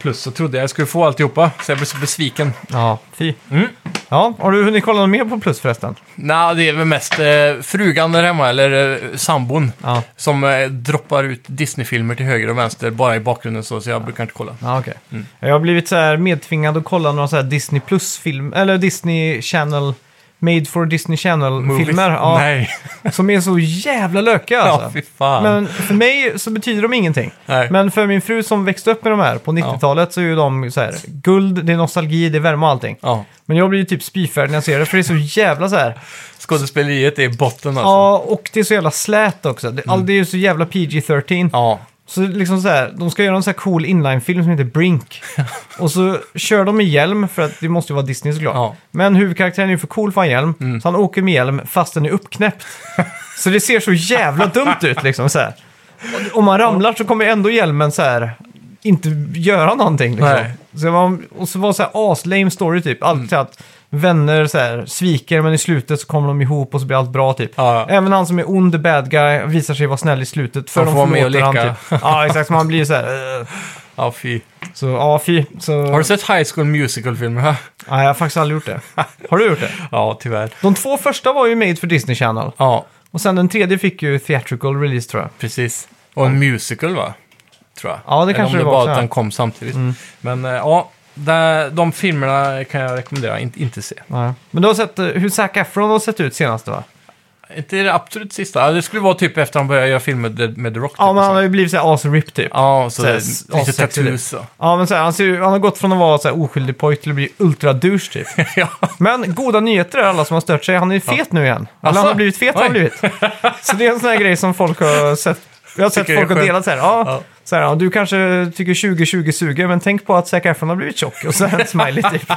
Plus så trodde jag jag skulle få alltihopa, så jag blev så besviken. ja, fy. Mm. Ja, har du hunnit kolla något mer på Plus förresten? Nej, det är väl mest eh, frugan där hemma, eller eh, sambon, Ja, som eh, droppar ut Disney-filmer till höger och vänster bara i bakgrunden så, så jag brukar inte kolla. ja okej. Mm. Jag har blivit så här medtvingad att kolla några så här Disney Plus-film, eller Disney Channel, Made for Disney Channel-filmer. Ja, Nej. som är så jävla lökiga Ja, alltså. fy fan. Men för mig så betyder de ingenting. Nej. Men för min fru som växte upp med de här på 90-talet så är ju de så här, guld, det är nostalgi, det är värme och allting. Ja, Men jag blir ju typ spyfärdig när jag ser det, för det är så jävla så här. skådespeleriet är botten alltså. Ja, och det är så jävla slät också. Det, all, det är ju så jävla PG-13. Ja, Så liksom så här, de ska göra en så här cool inline-film som heter Brink. och så kör de med hjälm, för att det måste ju vara Disney såklart. Ja. Men huvudkaraktären är ju för cool för att ha hjälm, så han åker med hjälm fast den är uppknäppt. så det ser så jävla dumt ut liksom så här. Och Om man ramlar så kommer ändå hjälmen så här inte göra någonting. Liksom. Nej. Så det var, och så var det så här aslame story typ. Allt så att vänner så här, sviker men i slutet så kommer de ihop och så blir allt bra typ. Ja. Även han som är ond, bad guy, visar sig vara snäll i slutet. För de får vara med och leka. Typ. Ja, exakt. Så man blir så här... Uh, ja fy. så ja, fy. Så, Har du sett High School Musical-filmer? Nej, jag har faktiskt aldrig gjort det. Har du gjort det? ja, tyvärr. De två första var ju made för Disney Channel. Ja, Och sen den tredje fick ju theatrical release tror jag. precis. Och en musical va? Tror jag. Ja, det Eller kanske om det var var också, att ja. den kom samtidigt. Mm. Men eh, ja, där, de filmerna kan jag rekommendera inte, inte se. Nej. Men du har sett eh, hur Zac Efron har sett ut senast va? Inte det absolut sista. Ja, Det skulle vara typ efter han började göra filmer med, med The Rock. Ja, typ, men och han har ju blivit såhär as rip typ. Ja, så, Så här, lite assexig tattoos och... Ja, men så här, han, ser, ju- han har gått från att vara så här, oskyldig pojk till att bli ultra-douche typ. ja. Men goda nyheter är alla som har stört sig. Han är fet nu igen. Eller han Asså? har blivit fet har han Oj. blivit. Så det är en sån här grej som folk har sett. Jag har sett Tycker det är folk har skönt. delat så här. Ja, Ja. Så här, ja, du kanske tycker 2020 suger, men tänk på att Zac Efron har blivit tjock. Och så en smiley typ.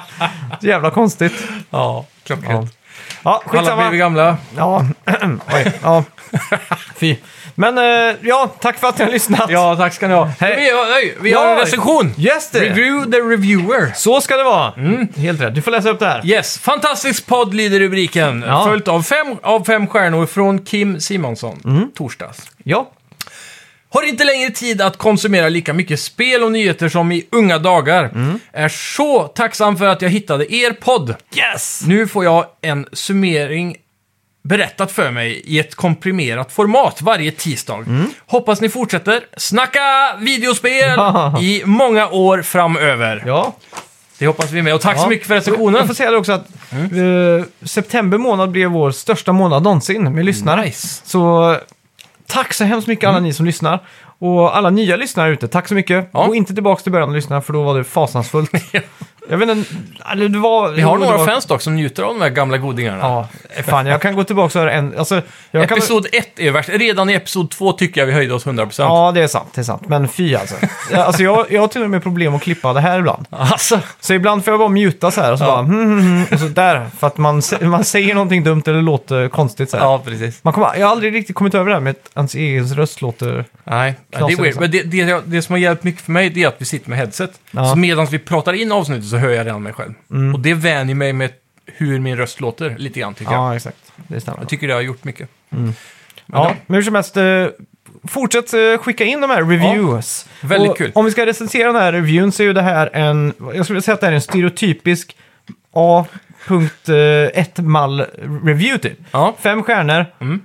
Så jävla konstigt. Ja, Ja, klockrent. ja Alla skitsamma. blir gamla. Ja, oj, ja. Fy. Men eh, ja, tack för att ni har lyssnat. Ja, tack ska ni ha. Hej. Vi, nej, vi har Ja. en recension. Just det. Review the reviewer. Så ska det vara. Mm. Helt rätt. Du får läsa upp det här. Yes, fantastisk podd lyder rubriken. Ja. Följt av fem av fem stjärnor från Kim Simonsson. Mm. Torsdags. Ja. Har inte längre tid att konsumera lika mycket spel och nyheter som i unga dagar. Mm. Är så tacksam för att jag hittade er podd. Yes! Nu får jag en summering berättat för mig i ett komprimerat format varje tisdag. Mm. Hoppas ni fortsätter snacka videospel i många år framöver. Ja. Det hoppas vi med. Och tack Ja. så mycket för Jag recensionen. får säga det också att eh, september månad blev vår största månad någonsin med lyssnare. Nice. Så tack så hemskt mycket alla ni som lyssnar. Och alla nya lyssnare ute, tack så mycket. Ja. Gå inte tillbaka till början och lyssna för då var det fasansfullt. Jag vet inte, eller det var... Vi har det några var, fans dock som njuter av de här gamla godingarna. Ja, fan jag kan gå tillbaka och höra en... Alltså, jag kan, Episod 1 är värst. Redan i episod 2 tycker jag vi höjde oss 100%. Ja, det är sant, det är sant. Men fy alltså. Alltså jag, jag har till och med problem att klippa det här ibland. Alltså, Så ibland får jag bara muta så här och så Ja. bara hmm, hmm, hmm, och så där. För att man, sä- man säger någonting dumt eller låter konstigt så här. ja precis. Man kommer, jag har aldrig riktigt kommit över det här med att ens egen röst låter... Nej, det är Knasigt, weird. liksom. Men det, det, det som har hjälpt mycket för mig det är att vi sitter med headset. Ja. Så medan vi pratar in avsnittet så hör jag redan mig själv. Och det vänjer mig med hur min röst låter lite grann tycker jag. Ja, exakt. Det stämmer. Jag tycker det har gjort mycket. Ja, men hur som helst, eh, fortsätt eh, skicka in de här reviews. väldigt och kul. Om vi ska recensera den här reviewen så är ju det här en, jag skulle säga att det här är en stereotypisk A.1 mall review typ. Ja. Fem stjärnor. Mm.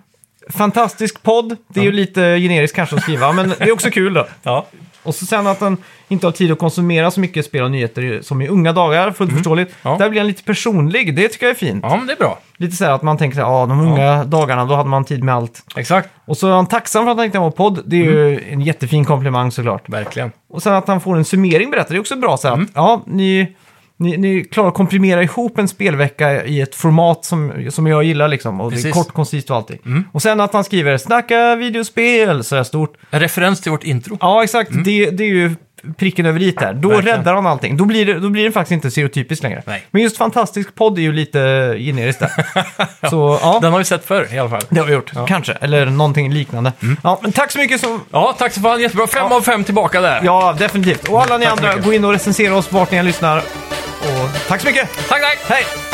Fantastisk podd. Det är ju lite generiskt kanske att skriva, men det är också kul då. Ja. Och så sen att han inte har tid att konsumera så mycket spel och nyheter som i unga dagar, fullt förståeligt. Mm. Ja. Där blir han lite personlig, det tycker jag är fint. ja, men det är bra. Lite så här att man tänker så här, ja, de unga dagarna, då hade man tid med allt. Exakt. Och så är han tacksam för att han inte var podd. Det är Mm. ju en jättefin komplimang såklart. Verkligen. Och sen att han får en summering berättar, det är också bra. Så här, Mm. att, ja, ni, ni, ni klarar att komprimera ihop en spelvecka i ett format som, som jag gillar liksom. Och det är Precis. Mm. kort, koncist och allting. Och sen att han skriver “Snacka videospel” så här stort. En referens till vårt intro. Ja, exakt. Det, det är ju pricken över i där. Då. Verkligen. räddar han allting. Då blir, det, då blir det faktiskt inte stereotypiskt längre. Nej. Men just fantastisk podd är ju lite generiskt där. Så ja, Den har vi sett förr i alla fall. det har vi gjort. Kanske. Eller någonting liknande. Mm. Ja, men tack så mycket. Så, Ja, tack så fan. Jättebra. Fem av fem tillbaka där. ja, definitivt. Och alla ni Tack andra, gå in och recensera oss vart ni än lyssnar. Och tack så mycket. Tack, tack. Hej!